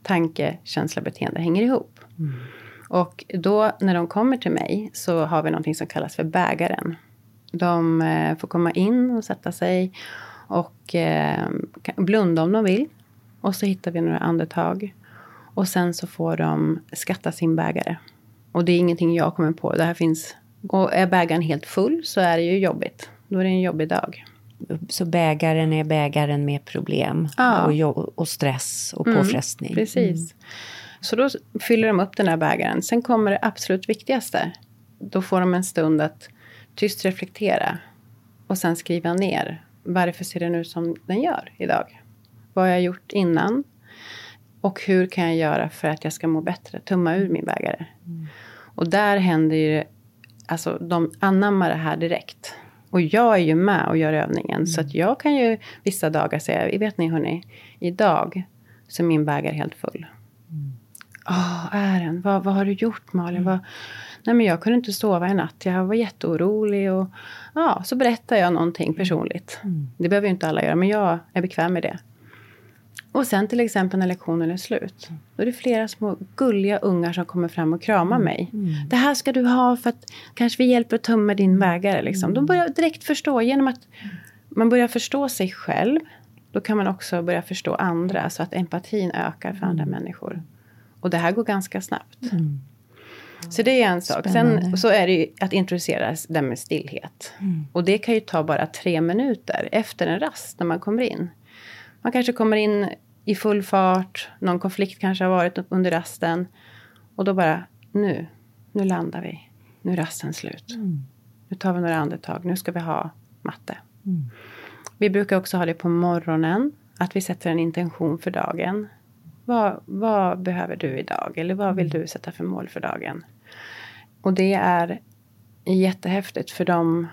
[SPEAKER 2] tanke, känsla, beteende hänger ihop. Och då när de kommer till mig så har vi någonting som kallas för bägaren. De eh, får komma in och sätta sig och eh, blunda om de vill. Och så hittar vi några andetag. Och sen så får de skatta sin bägare. Och det är ingenting jag kommer på. Det här finns... Och är bägaren helt full så är det ju jobbigt. Då är det en jobbig dag.
[SPEAKER 1] Så bägaren är bägaren med problem
[SPEAKER 2] Ja.
[SPEAKER 1] och, och stress och påfrestning.
[SPEAKER 2] Precis. Så då fyller de upp den här bägaren. Sen kommer det absolut viktigaste. Då får de en stund att tyst reflektera. Och sen skriva ner varför ser den ut som den gör idag? Vad har jag gjort innan? Och hur kan jag göra för att jag ska må bättre? Tumma ur min bägare. Mm. Och där händer ju, alltså de anammar det här direkt. Och jag är ju med och gör övningen. Mm. Så att jag kan ju vissa dagar säga, vet ni hörni, idag så är min bägare helt full. Mm. Oh, är den? Vad, vad har du gjort Malin? Mm. Vad, nej men jag kunde inte sova i natt. Jag var jätteorolig. Och, ja, så berättar jag någonting personligt. Mm. Det behöver ju inte alla göra, men jag är bekväm med det. Och sen till exempel när lektionen är slut. Då är det flera små gulliga ungar som kommer fram och kramar mm. mig. Mm. Det här ska du ha för att kanske vi hjälper att tumma din bägare. Liksom. De börjar direkt förstå genom att man börjar förstå sig själv. Då kan man också börja förstå andra så att empatin ökar för andra mm. människor. Och det här går ganska snabbt. Mm. Så det är en sak. Spännande. Sen så är det ju att introducera det med stillhet. Mm. Och det kan ju ta bara tre minuter efter en rast när man kommer in. Man kanske kommer in i full fart, någon konflikt kanske har varit under rasten. Och då bara, nu, nu landar vi. Nu är rasten slut. Mm. Nu tar vi några andetag, nu ska vi ha matte. Mm. Vi brukar också ha det på morgonen, att vi sätter en intention för dagen. Vad, vad behöver du idag? Eller vad vill mm. du sätta för mål för dagen? Och det är jättehäftigt för de,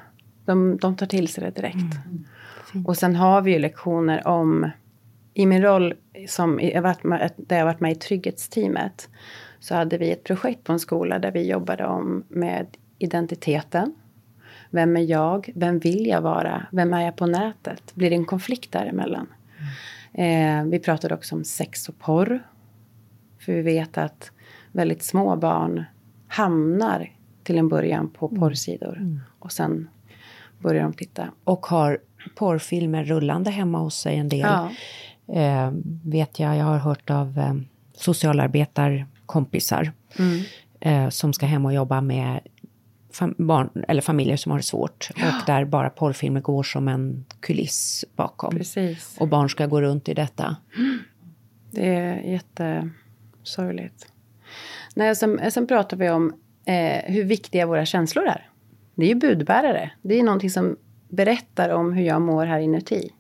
[SPEAKER 2] de, de tar till sig det direkt. Mm. Och sen har vi ju lektioner om, i min roll som, jag varit med, där jag varit med i trygghetsteamet, så hade vi ett projekt på en skola där vi jobbade om med identiteten. Vem är jag? Vem vill jag vara? Vem är jag på nätet? Blir det en konflikt däremellan? Mm. Eh, vi pratade också om sex och porr. För vi vet att väldigt små barn hamnar till en början på mm. porrsidor. Mm. Och sen börjar de titta.
[SPEAKER 1] Och har porrfilmer rullande hemma hos sig en del. Ja. Eh, vet jag, jag har hört av eh, socialarbetarkompisar mm. eh, som ska hem och jobba med barn, eller familjer som har det svårt. Ja. Och där bara porrfilmer går som en kuliss bakom.
[SPEAKER 2] Precis.
[SPEAKER 1] Och barn ska gå runt i detta.
[SPEAKER 2] Det är jättesorgligt. Nej, sen, sen pratar vi om eh, hur viktiga våra känslor är. Det är ju budbärare. Det är någonting som berättar om hur jag mår här inuti.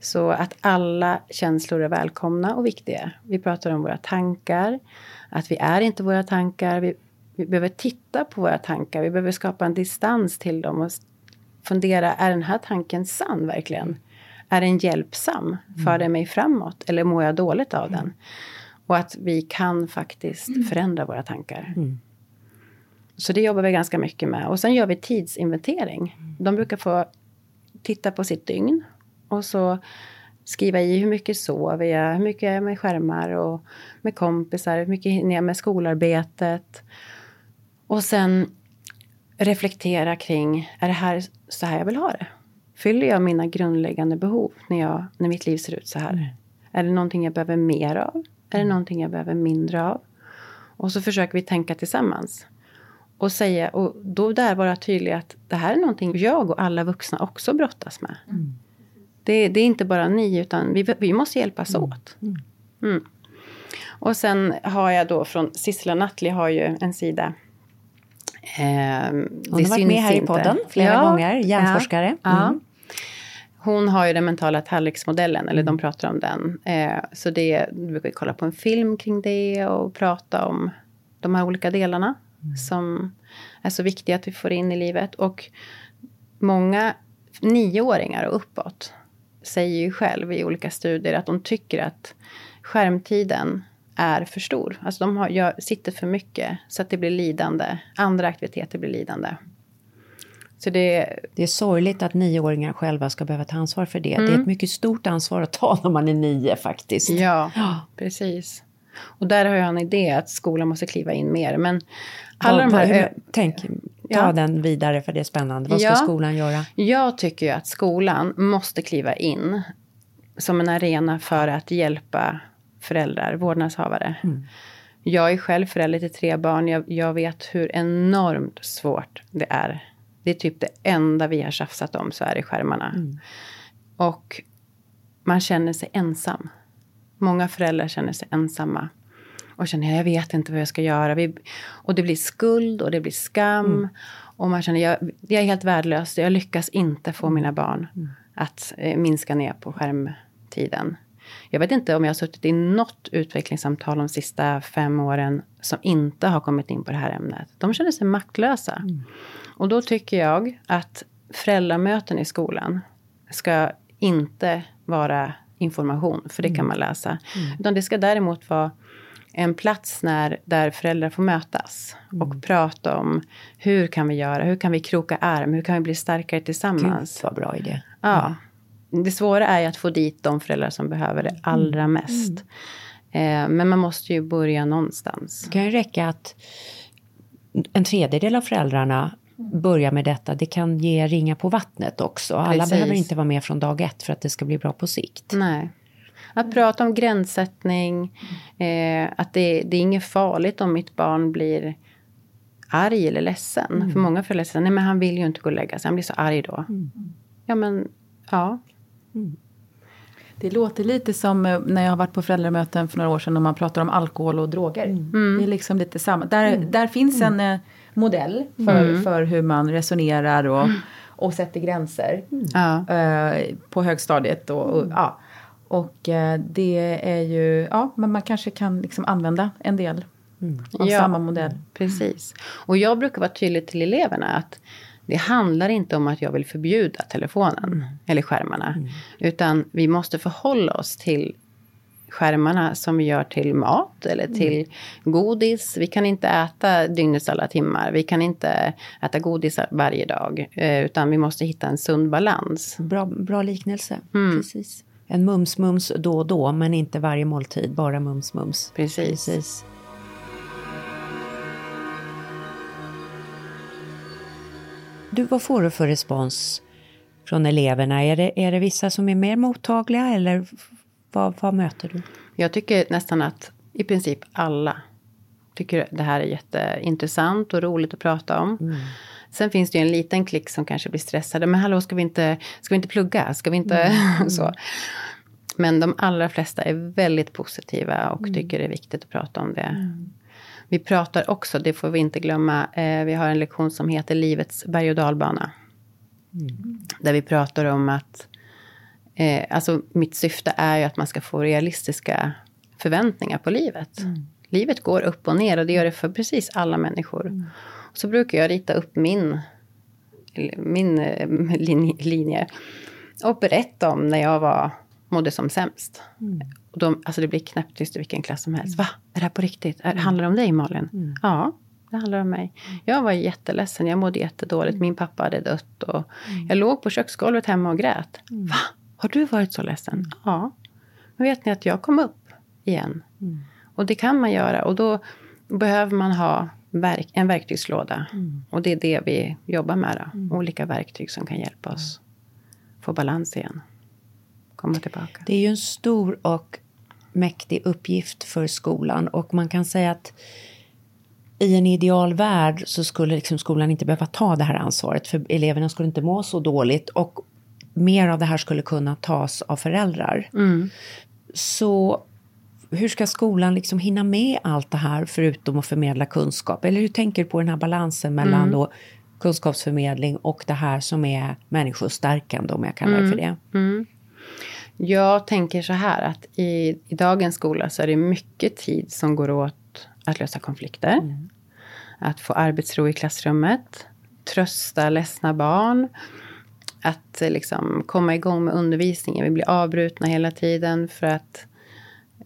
[SPEAKER 2] Så att alla känslor är välkomna och viktiga. Vi pratar om våra tankar, att vi är inte våra tankar. Vi, vi behöver titta på våra tankar, vi behöver skapa en distans till dem och fundera, är den här tanken sann verkligen? Är den hjälpsam? För den mig framåt? Eller mår jag dåligt av den? Och att vi kan faktiskt förändra våra tankar. Mm. Så det jobbar vi ganska mycket med. Och sen gör vi tidsinventering. De brukar få titta på sitt dygn. Och så skriva i hur mycket sover jag, hur mycket är jag med skärmar och med kompisar, hur mycket hinner jag med skolarbetet. Och sen reflektera kring, är det här så här jag vill ha det? Fyller jag mina grundläggande behov när, jag, när mitt liv ser ut så här? Mm. Är det någonting jag behöver mer av? Är det någonting jag behöver mindre av? Och så försöker vi tänka tillsammans. Och säga, och då där vara tydlig att det här är någonting jag och alla vuxna också brottas med. Mm. Det, det, är inte bara ni, utan vi, vi måste hjälpas mm. åt. Mm. mm. Och sen har jag då från Sissela Nattli har ju en sida.
[SPEAKER 1] Eh, Hon har varit med här inte. i podden flera ja, gånger, hjärnforskare.
[SPEAKER 2] Ja, mm. Hon har ju den mentala tallriksmodellen, eller de mm. pratar om den. Eh, så det, du brukar kolla på en film kring det och prata om de här olika delarna mm. som är så viktiga att vi får in i livet. Och många nioåringar och uppåt säger ju själv i olika studier att de tycker att skärmtiden är för stor. Alltså de har, gör, sitter för mycket så att det blir lidande. Andra aktiviteter blir lidande.
[SPEAKER 1] Så det, det är sorgligt att nioåringar själva ska behöva ta ansvar för det. Mm. Det är ett mycket stort ansvar att ta när man är nio faktiskt.
[SPEAKER 2] Ja, precis. Och där har jag en idé att skolan måste kliva in mer. Men alla
[SPEAKER 1] de här... Tänk, ta ja. den vidare för det är spännande. Vad ska ja, skolan göra?
[SPEAKER 2] Jag tycker ju att skolan måste kliva in som en arena för att hjälpa föräldrar, vårdnadshavare. Mm. Jag är själv förälder till tre barn. Jag, jag, vet hur enormt svårt det är. Det är typ det enda vi har tjafsat om, så är det skärmarna. Mm. Och man känner sig ensam. Många föräldrar känner sig ensamma och känner jag vet inte vad jag ska göra. Vi, och det blir skuld och det blir skam. Mm. Och man känner jag, jag är helt värdelös, jag lyckas inte få mina barn mm. att eh, minska ner på skärmtiden. Jag vet inte om jag har suttit i något utvecklingssamtal de sista fem åren som inte har kommit in på det här ämnet. De känner sig maktlösa. Mm. Och då tycker jag att föräldramöten i skolan ska inte vara information, för det kan mm. man läsa. Mm. Utan det ska däremot vara en plats när, där föräldrar får mötas mm. och prata om hur kan vi göra, hur kan vi kroka arm, hur kan vi bli starkare tillsammans.
[SPEAKER 1] Gud vad bra idé.
[SPEAKER 2] Ja. Det svåra är att få dit de föräldrar som behöver det allra mm. mest. Eh, men man måste ju börja någonstans.
[SPEAKER 1] Det kan ju räcka att en tredjedel av föräldrarna börjar med detta. Det kan ge ringa på vattnet också. Alla Precis. behöver inte vara med från dag ett för att det ska bli bra på sikt.
[SPEAKER 2] Nej. Att prata om gränssättning, eh, att det, det är inget farligt om mitt barn blir arg eller ledsen. Mm. För många föräldrar säger, nej men han vill ju inte gå och lägga sig, han blir så arg då. Mm. Ja men, ja.
[SPEAKER 3] Mm. Det låter lite som eh, när jag har varit på föräldramöten för några år sedan och man pratar om alkohol och droger. Mm. Det är liksom lite samma. Där, mm. där finns en mm. eh, modell för, mm. för hur man resonerar och, och sätter gränser. Uh, på högstadiet och, och ja. Och eh, det är ju, ja, men man kanske kan liksom använda en del mm. av ja, samma modell.
[SPEAKER 2] Precis. Och jag brukar vara tydlig till eleverna att det handlar inte om att jag vill förbjuda telefonen mm. eller skärmarna. Mm. Utan vi måste förhålla oss till skärmarna som vi gör till mat eller mm. till godis. Vi kan inte äta dygnets alla timmar. Vi kan inte äta godis varje dag. Eh, utan vi måste hitta en sund balans.
[SPEAKER 1] Bra, bra liknelse. Mm. Precis en mums-mums då och då, men inte varje måltid, bara mums-mums.
[SPEAKER 2] Precis. Precis.
[SPEAKER 1] Du, vad får du för respons från eleverna? Är det, är det vissa som är mer mottagliga eller vad, vad möter du?
[SPEAKER 2] Jag tycker nästan att i princip alla tycker det här är jätteintressant och roligt att prata om. Mm. Sen finns det ju en liten klick som kanske blir stressade. Men hallå, ska vi inte, ska vi inte plugga? Ska vi inte mm. så? Men de allra flesta är väldigt positiva och mm. tycker det är viktigt att prata om det. Mm. Vi pratar också, det får vi inte glömma, eh, vi har en lektion som heter Livets berg och dalbana. Mm. Där vi pratar om att, eh, alltså mitt syfte är ju att man ska få realistiska förväntningar på livet. Mm. Livet går upp och ner och det gör det för precis alla människor. Mm. Så brukar jag rita upp min, min eh, linje och berätta om när jag var, mådde som sämst. Mm. Och de, alltså det blir knäpptyst i vilken klass som helst. Va? Är det här på riktigt? Är, handlar det om dig Malin? Mm. Ja, det handlar om mig. Jag var jätteledsen, jag mådde jättedåligt. Min pappa hade dött och mm. jag låg på köksgolvet hemma och grät. Mm. Va? Har du varit så ledsen? Mm. Ja. Men vet ni att jag kom upp igen? Mm. Och det kan man göra och då behöver man ha verk, en verktygslåda. Mm. Och det är det vi jobbar med. Då. Mm. Olika verktyg som kan hjälpa oss få balans igen. Komma tillbaka.
[SPEAKER 1] Det är ju en stor och mäktig uppgift för skolan och man kan säga att i en ideal värld så skulle liksom skolan inte behöva ta det här ansvaret för eleverna skulle inte må så dåligt och mer av det här skulle kunna tas av föräldrar. Mm. Så hur ska skolan liksom hinna med allt det här förutom att förmedla kunskap? Eller hur tänker du på den här balansen mellan mm. då kunskapsförmedling och det här som är människostärkande om jag kallar det för det?
[SPEAKER 2] Mm. Jag tänker så här att i, i dagens skola så är det mycket tid som går åt att lösa konflikter. Mm. Att få arbetsro i klassrummet. Trösta ledsna barn. Att liksom komma igång med undervisningen. Vi blir avbrutna hela tiden för att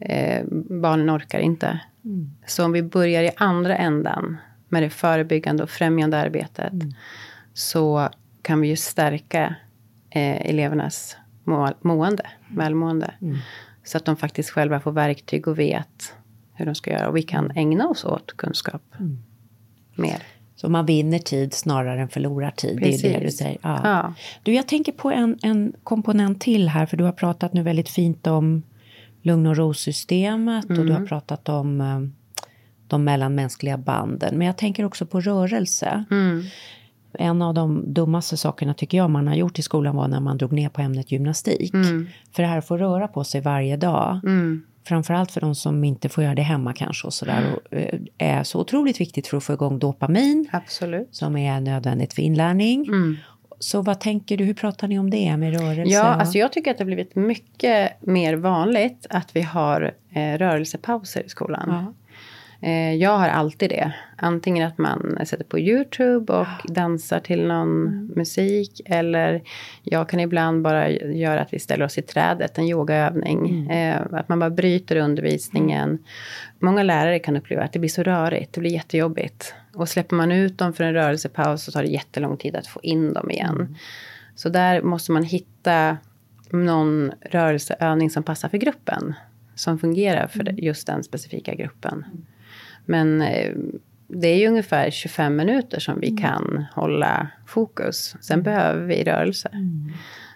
[SPEAKER 2] eh, barnen orkar inte. Mm. Så om vi börjar i andra ändan med det förebyggande och främjande arbetet mm. så kan vi ju stärka eh, elevernas må mående, mm. välmående. Mm. Så att de faktiskt själva får verktyg och vet hur de ska göra. Och vi kan ägna oss åt kunskap mm. mer.
[SPEAKER 1] Så man vinner tid snarare än förlorar tid. Precis. Det är det du säger. Ja. ja. Du, jag tänker på en, en komponent till här. För du har pratat nu väldigt fint om lugn och ro-systemet mm. och du har mm. pratat om eh, de mellanmänskliga banden. Men jag tänker också på rörelse. Mm. En av de dummaste sakerna tycker jag man har gjort i skolan var när man drog ner på ämnet gymnastik. Mm. För det här att få röra på sig varje dag. Mm. Framförallt för de som inte får göra det hemma kanske och sådär. Och, eh, är så otroligt viktigt för att få igång dopamin.
[SPEAKER 2] Absolut.
[SPEAKER 1] Som är nödvändigt för inlärning. Mm. Så vad tänker du, hur pratar ni om det med rörelse?
[SPEAKER 2] Ja, alltså jag tycker att det har blivit mycket mer vanligt att vi har eh, rörelsepauser i skolan. Ja. Eh, jag har alltid det. Antingen att man sätter på YouTube och dansar till någon mm. musik. Eller jag kan ibland bara göra att vi ställer oss i trädet, en yogaövning. Mm. Eh, att man bara bryter undervisningen. Mm. Många lärare kan uppleva att det blir så rörigt, det blir jättejobbigt. Och släpper man ut dem för en rörelsepaus så tar det jättelång tid att få in dem igen. Mm. Så där måste man hitta någon rörelseövning som passar för gruppen. Som fungerar för mm. just den specifika gruppen. Men eh, det är ju ungefär 25 minuter som vi mm. kan hålla fokus. Sen mm. behöver vi rörelse. Mm.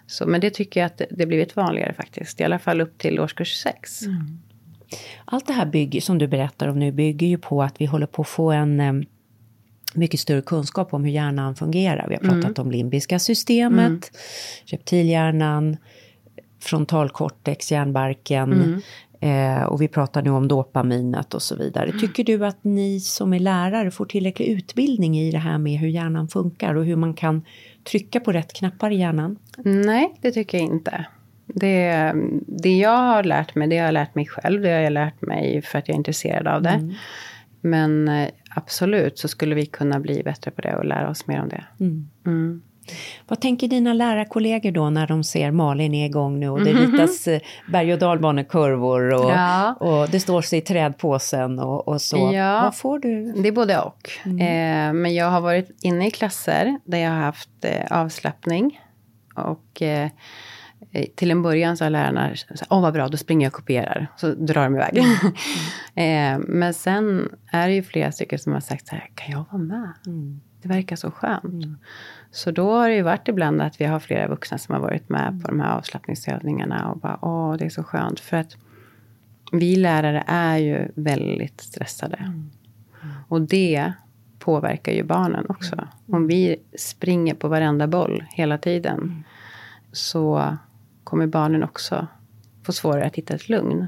[SPEAKER 2] Så, men det tycker jag att det, det blivit vanligare faktiskt. I alla fall upp till årskurs 6. Mm.
[SPEAKER 1] Allt det här bygger, som du berättar om nu bygger ju på att vi håller på att få en eh, mycket större kunskap om hur hjärnan fungerar. Vi har pratat mm. om limbiska systemet, reptilhjärnan, frontalkortex, hjärnbarken. Eh, och vi pratar nu om dopaminet och så vidare. Mm. Tycker du att ni som är lärare får tillräcklig utbildning i det här med hur hjärnan funkar och hur man kan trycka på rätt knappar i hjärnan?
[SPEAKER 2] Nej, det tycker jag inte. Det, det jag har lärt mig, det har jag lärt mig själv. Det har jag lärt mig för att jag är intresserad av det. Mm. Men eh, absolut så skulle vi kunna bli bättre på det och lära oss mer om det. Mm. mm.
[SPEAKER 1] Vad tänker dina lärarkollegor då när de ser Malin är igång nu och det mm -hmm. ritas eh, berg och dalbanekurvor och, ja. och det står sig i trädpåsen och, och så. Ja. Vad får du?
[SPEAKER 2] Det är både och. Mm. Eh, men jag har varit inne i klasser där jag har haft eh, avslappning. Och eh, till en början så har lärarna åh vad bra, då springer jag och kopierar. Så drar de iväg. Mm. eh, men sen är det ju flera stycken som har sagt så här, kan jag vara med? Mm. Det verkar så skönt. Mm. Så då har det ju varit ibland att vi har flera vuxna som har varit med på de här avslappningsövningarna och bara åh, det är så skönt. För att vi lärare är ju väldigt stressade. Mm. Och det påverkar ju barnen också. Mm. Om vi springer på varenda boll hela tiden mm. så kommer barnen också få svårare att hitta ett lugn.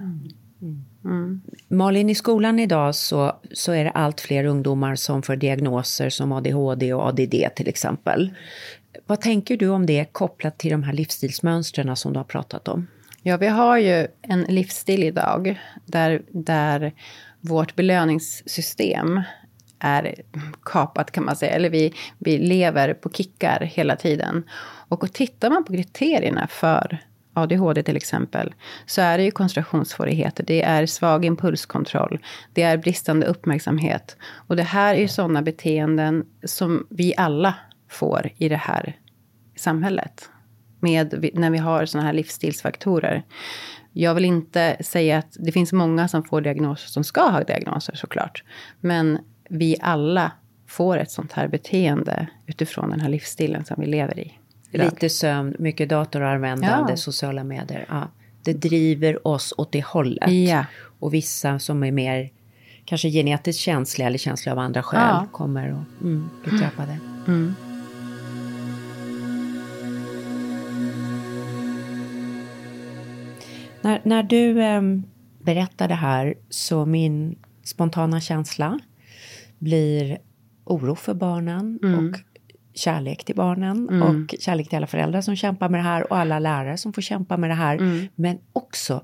[SPEAKER 2] Mm.
[SPEAKER 1] Malin, i skolan idag så, så är det allt fler ungdomar som får diagnoser som ADHD och ADD till exempel. Vad tänker du om det kopplat till de här livsstilsmönstren som du har pratat om?
[SPEAKER 2] Ja, vi har ju en livsstil idag där, där vårt belöningssystem är kapat kan man säga. Eller vi, vi lever på kickar hela tiden. Och tittar man på kriterierna för ADHD till exempel, så är det ju koncentrationssvårigheter, det är svag impulskontroll, det är bristande uppmärksamhet. Och det här är ju sådana beteenden som vi alla får i det här samhället. Med, när vi har sådana här livsstilsfaktorer. Jag vill inte säga att det finns många som får diagnoser som ska ha diagnoser såklart. Men vi alla får ett sånt här beteende utifrån den här livsstilen som vi lever i.
[SPEAKER 1] Lite sömn, mycket datoranvändande, ja. sociala medier. Ja, det driver oss åt det hållet. Ja. Och vissa som är mer kanske genetiskt känsliga eller känsliga av andra skäl ja. kommer att mm, bli drabbade. Mm. När, när du eh, berättar det här så min spontana känsla blir oro för barnen mm. och kärlek till barnen mm. och kärlek till alla föräldrar som kämpar med det här och alla lärare som får kämpa med det här. Mm. Men också,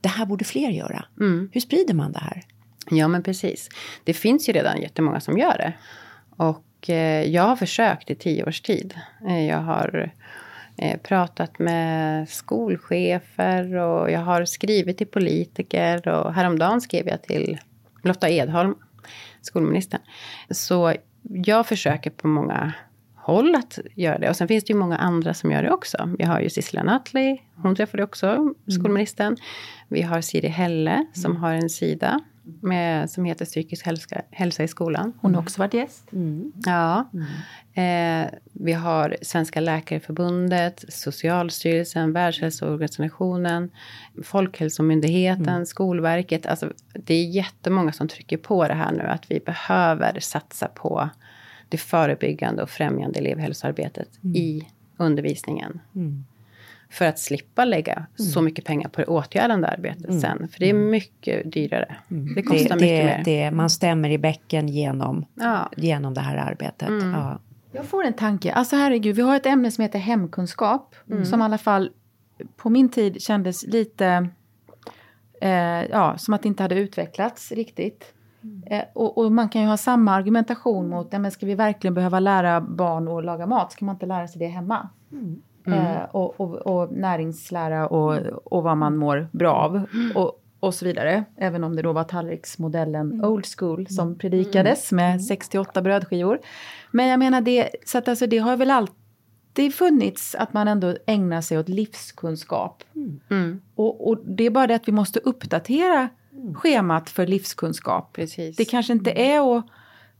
[SPEAKER 1] det här borde fler göra. Mm. Hur sprider man det här?
[SPEAKER 2] Ja, men precis. Det finns ju redan jättemånga som gör det. Och eh, jag har försökt i tio års tid. Eh, jag har eh, pratat med skolchefer och jag har skrivit till politiker. Och häromdagen skrev jag till Lotta Edholm, skolministern. Så jag försöker på många håll att göra det. Och sen finns det ju många andra som gör det också. Vi har ju Sissela Nattli, hon träffade också mm. skolministern. Mm. Vi har Siri Helle som mm. har en sida med, som heter Psykisk hälsa, hälsa i skolan.
[SPEAKER 3] Hon har också varit gäst.
[SPEAKER 2] Mm. Ja. Mm. Eh, vi har Svenska Läkarförbundet, Socialstyrelsen, Världshälsoorganisationen, Folkhälsomyndigheten, mm. Skolverket. Alltså, det är jättemånga som trycker på det här nu att vi behöver satsa på det förebyggande och främjande elevhälsoarbetet mm. i undervisningen. Mm. För att slippa lägga mm. så mycket pengar på det åtgärdande arbetet mm. sen. För det är mm. mycket dyrare. Mm. Det kostar det, mycket
[SPEAKER 1] det, mer. Det, man stämmer i bäcken genom, ja. genom det här arbetet. Ja.
[SPEAKER 3] Jag får en tanke. Alltså herregud, vi har ett ämne som heter hemkunskap. Som i alla fall på min tid kändes lite... Eh, ja, som att det inte hade utvecklats riktigt. Eh, och, och, man kan ju ha samma argumentation mot, ja, men ska vi verkligen behöva lära barn att laga mat? Ska man inte lära sig det hemma? Eh, och, och, och näringslära och, och vad man mår bra av. Och, och så vidare. Även om det då var tallriksmodellen old school som predikades med 68 brödskivor. Men jag menar det, så att alltså det har väl alltid funnits att man ändå ägnar sig åt livskunskap. Och, och det är bara det att vi måste uppdatera schemat för livskunskap.
[SPEAKER 2] Precis.
[SPEAKER 3] Det kanske inte är att,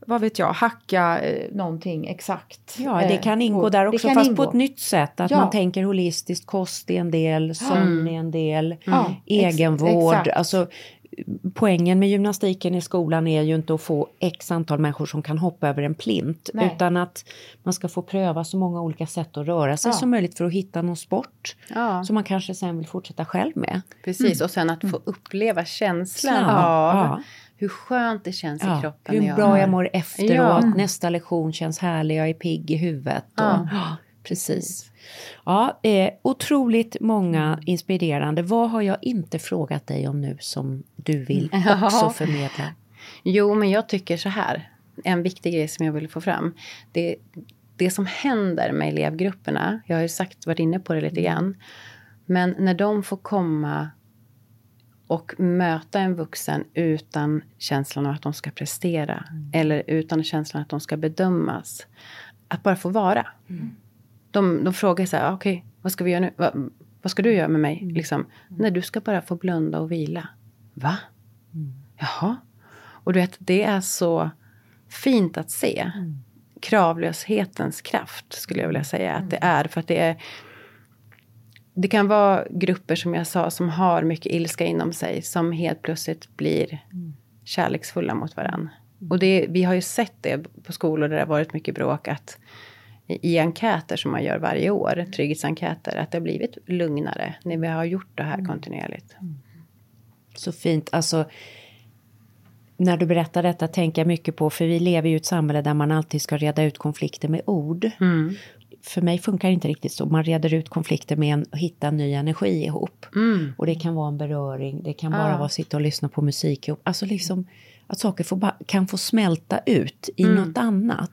[SPEAKER 3] vad vet jag, hacka eh, någonting exakt.
[SPEAKER 1] Ja, det kan
[SPEAKER 3] Eh,
[SPEAKER 1] ingå
[SPEAKER 3] och-
[SPEAKER 1] där också,
[SPEAKER 3] kan
[SPEAKER 1] fast
[SPEAKER 3] ingå.
[SPEAKER 1] på ett nytt sätt. Att
[SPEAKER 3] Ja.
[SPEAKER 1] man tänker holistiskt, kost är en del, sömn är en del,
[SPEAKER 3] ex-
[SPEAKER 1] egenvård.
[SPEAKER 3] exakt.
[SPEAKER 1] Alltså, poängen med gymnastiken i skolan är ju inte att få x antal människor som kan hoppa över en plint.
[SPEAKER 3] Nej.
[SPEAKER 1] Utan att man ska få pröva så många olika sätt att röra sig
[SPEAKER 3] Ja.
[SPEAKER 1] som möjligt för att hitta någon sport.
[SPEAKER 2] Ja.
[SPEAKER 1] Som man kanske sen vill fortsätta själv med.
[SPEAKER 2] Precis, och sen att få uppleva känslan
[SPEAKER 1] Ja,
[SPEAKER 2] av hur skönt det känns i kroppen.
[SPEAKER 1] hur bra
[SPEAKER 2] har-
[SPEAKER 1] jag mår efteråt, nästa lektion känns härlig, jag är pigg i huvudet. Och. Precis. Ja, eh, otroligt många inspirerande. Vad har jag inte frågat dig om nu som du vill också förmedla?
[SPEAKER 2] Jo, men jag tycker så här. En viktig grej som jag vill få fram. Det, det som händer med elevgrupperna. Jag har ju sagt, varit inne på det lite grann. Men när de får komma och möta en vuxen utan känslan av att de ska prestera. Eller utan känslan att de ska bedömas. Att bara få vara. De, de frågar så här, okej, vad ska vi göra nu? Va, vad ska du göra med mig? Liksom, Nej, du ska bara få blunda och vila. Va? Jaha. Och du vet, det är så fint att se. Kravlöshetens kraft skulle jag vilja säga att det är. För att det är... Det kan vara grupper som jag sa som har mycket ilska inom sig. Som helt plötsligt blir kärleksfulla mot varandra. Och det, vi har ju sett det på skolor där det har varit mycket bråk. Att i enkäter som man gör varje år, trygghetsenkäter, att det har blivit lugnare när vi har gjort det här kontinuerligt.
[SPEAKER 1] Så fint. Alltså, när du berättar detta tänker jag mycket på, för vi lever ju i ett samhälle där man alltid ska reda ut konflikter med ord. För mig funkar det inte riktigt så. Man reder ut konflikter med en, att hitta ny energi ihop. Och det kan vara en beröring, det kan bara vara att sitta och lyssna på musik ihop. Alltså liksom att saker får, kan få smälta ut i något annat.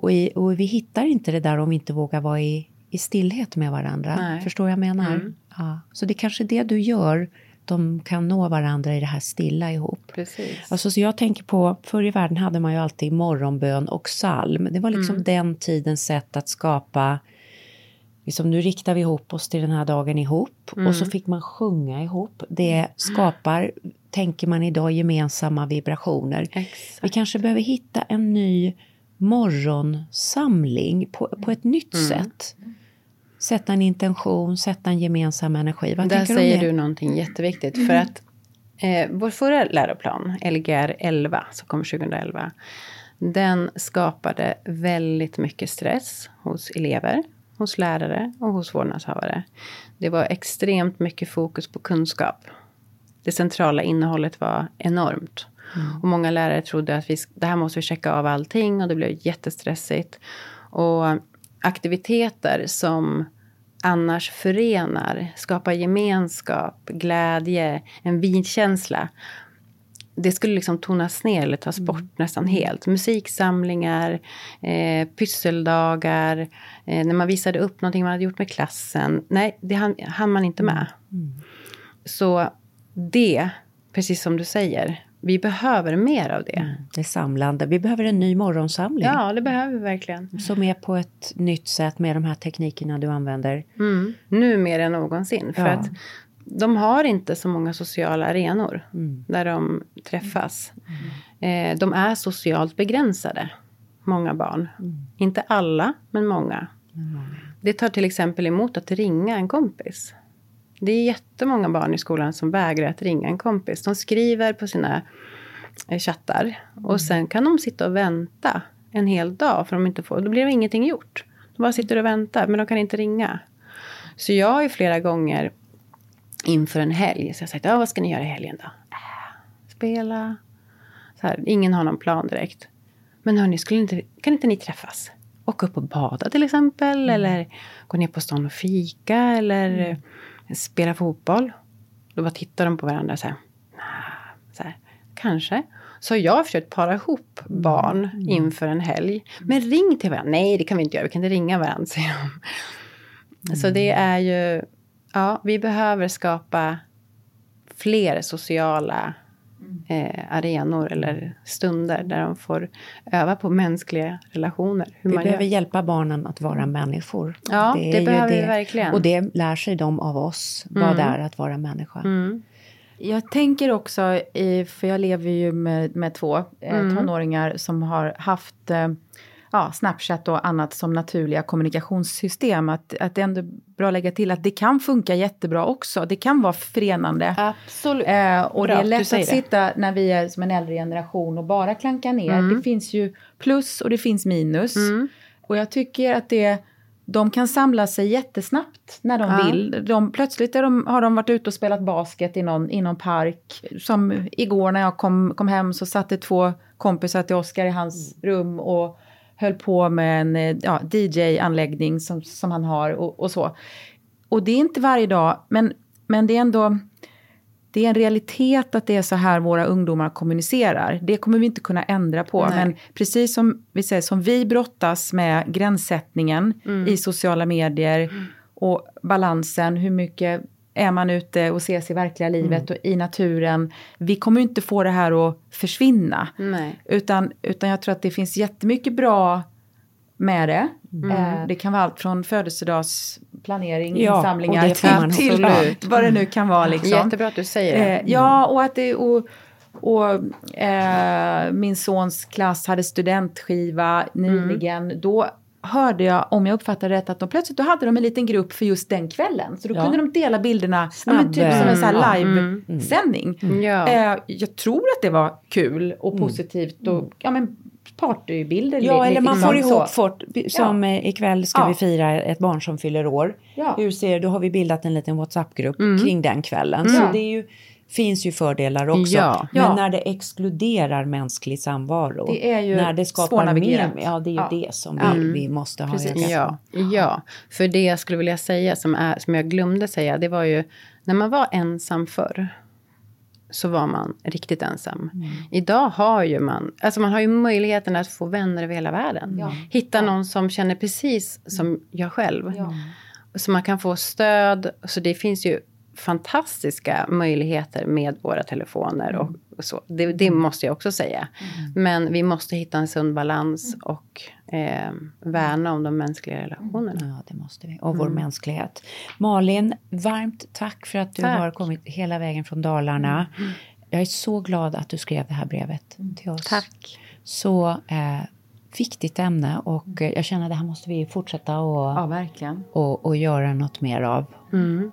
[SPEAKER 1] Och, i, och vi hittar inte det där om vi inte vågar vara i, i stillhet med varandra.
[SPEAKER 2] Nej.
[SPEAKER 1] Förstår jag menar? Ja. Så det är kanske det du gör. De kan nå varandra i det här stilla ihop.
[SPEAKER 2] Precis.
[SPEAKER 1] Alltså, så jag tänker på, förr i världen hade man ju alltid morgonbön och psalm. Det var liksom den tidens sätt att skapa, liksom nu riktar vi ihop oss till den här dagen ihop. Och så fick man sjunga ihop. Det skapar, tänker man idag, gemensamma vibrationer.
[SPEAKER 2] Exakt.
[SPEAKER 1] Vi kanske behöver hitta en ny morgonsamling på, på ett nytt sätt. Sätta en intention, sätta en gemensam energi. Vad
[SPEAKER 2] Där säger du någonting jätteviktigt. För att eh, vår förra läroplan, Lgr 11, som kom 2011. Den skapade väldigt mycket stress hos elever, hos lärare och hos vårdnadshavare. Det var extremt mycket fokus på kunskap. Det centrala innehållet var enormt. Och många lärare trodde att vi, det här måste vi checka av allting och det blev jättestressigt. Och aktiviteter som annars förenar, skapar gemenskap, glädje, en vi-känsla. Det skulle liksom tonas ner eller tas bort nästan helt. Musiksamlingar, eh, pysseldagar, eh, när man visade upp någonting man hade gjort med klassen. Nej, det hann, hann man inte med. Så det, precis som du säger, vi behöver mer av det.
[SPEAKER 1] Det samlande. Vi behöver en ny morgonsamling.
[SPEAKER 2] Ja, det behöver vi verkligen.
[SPEAKER 1] Som är på ett nytt sätt med de här teknikerna du använder.
[SPEAKER 2] Mm. Nu mer än någonsin. För
[SPEAKER 1] Ja.
[SPEAKER 2] att de har inte så många sociala arenor där de träffas. Eh, de är socialt begränsade, många barn. Inte alla, men många. Det tar till exempel emot att ringa en kompis. Det är jättemånga barn i skolan som vägrar att ringa en kompis. De skriver på sina eh, chattar och sen kan de sitta och vänta en hel dag för de inte får, då blir det ingenting gjort. De bara sitter och väntar men de kan inte ringa. Så jag har ju flera gånger inför en helg så jag har sagt, ja vad ska ni göra i helgen då? Äh, spela. Så här, ingen har någon plan direkt. Men hörni, skulle inte, kan inte ni träffas? åka upp och bada till exempel. Mm. Eller gå ner på stan och fika. Eller mm. Spela fotboll. Då bara tittar de på varandra så här. Så här kanske. Så jag har försökt para ihop mm. barn mm. inför en helg. Men ring till varandra. Nej, det kan vi inte göra. Vi kan inte ringa varandra, säger de. Mm. Så det är ju... Ja, vi behöver skapa fler sociala arenor eller stunder där de får öva på mänskliga relationer.
[SPEAKER 1] vi behöver gör. hjälpa barnen att vara människor.
[SPEAKER 2] Ja, det, det behöver det. vi verkligen.
[SPEAKER 1] Och det lär sig de av oss, mm. vad det är att vara människa. Mm.
[SPEAKER 3] Jag tänker också, för jag lever ju med, med två eh, mm. tonåringar som har haft eh, ja, Snapchat och annat som naturliga kommunikationssystem. Att, att det är ändå bra att lägga till att det kan funka jättebra också. Det kan vara förenande.
[SPEAKER 2] Absolut.
[SPEAKER 3] Eh, och bra, det är lätt att sitta när vi är som en äldre generation och bara klanka ner. Mm. Det finns ju plus och det finns minus. Mm. Och jag tycker att det de kan samla sig jättesnabbt när de ja. vill. De, plötsligt de, har de varit ute och spelat basket i någon, i någon park. Som igår när jag kom, kom hem så satt det två kompisar till Oskar i hans rum och höll på med en eh, ja, DJ-anläggning som, som han har och, och, så. Och det är inte varje dag, men, men det är ändå det är en realitet att det är så här våra ungdomar kommunicerar. Det kommer vi inte kunna ändra på. Nej. Men precis som vi säger, som vi brottas med gränssättningen mm. i sociala medier mm. och balansen, hur mycket är man ute och ses i verkliga livet mm. och i naturen. Vi kommer inte få det här att försvinna.
[SPEAKER 2] Nej.
[SPEAKER 3] Utan, utan jag tror att det finns jättemycket bra med det. Mm. Eh, det kan vara allt från födelsedagsplanering, ja, insamlingar till, till ja, vad det nu kan vara. Liksom.
[SPEAKER 2] Jättebra att du säger det.
[SPEAKER 3] Mm. ja, och att det... Och, och eh, min sons klass hade studentskiva nyligen. Mm. Då hörde jag, om jag uppfattade rätt, att de plötsligt då hade de en liten grupp för just den kvällen. Så då ja. kunde de dela bilderna, ja, men typ som en sån här livesändning. Mm. Mm. Ja. Eh, jag tror att det var kul och mm. positivt och ja, men partybilder.
[SPEAKER 1] Ja, eller man får ihop fort, som ja. ikväll ska vi fira ett barn som fyller år. Ja. Hur ser, då har vi bildat en liten WhatsApp-grupp mm. kring den kvällen. Mm. Så det är ju, finns ju fördelar också. Ja. Men när det exkluderar mänsklig samvaro.
[SPEAKER 3] Det är ju
[SPEAKER 1] när det skapar mer, ja det är ju det som vi, vi måste ha
[SPEAKER 2] Precis. Ja. ja, för det jag skulle vilja säga som, är, som jag glömde säga, det var ju när man var ensam förr så var man riktigt ensam. Mm. Idag har ju man, alltså man har ju möjligheten att få vänner över hela världen. Ja. Hitta ja. någon som känner precis som jag själv. Ja. Så man kan få stöd. Så det finns ju fantastiska möjligheter med våra telefoner. Och, och så. Det, det, mm. måste jag också säga. Mm. Men vi måste hitta en sund balans mm. och eh, värna om de mänskliga relationerna.
[SPEAKER 1] Ja, det måste vi. Och vår mm. mänsklighet. Malin, varmt tack för att du tack. har kommit hela vägen från Dalarna. Mm. Jag är så glad att du skrev det här brevet till oss.
[SPEAKER 2] Tack.
[SPEAKER 1] Så eh, viktigt ämne och jag känner att det här måste vi fortsätta och,
[SPEAKER 3] ja, verkligen.
[SPEAKER 1] och, och göra något mer av. Mm.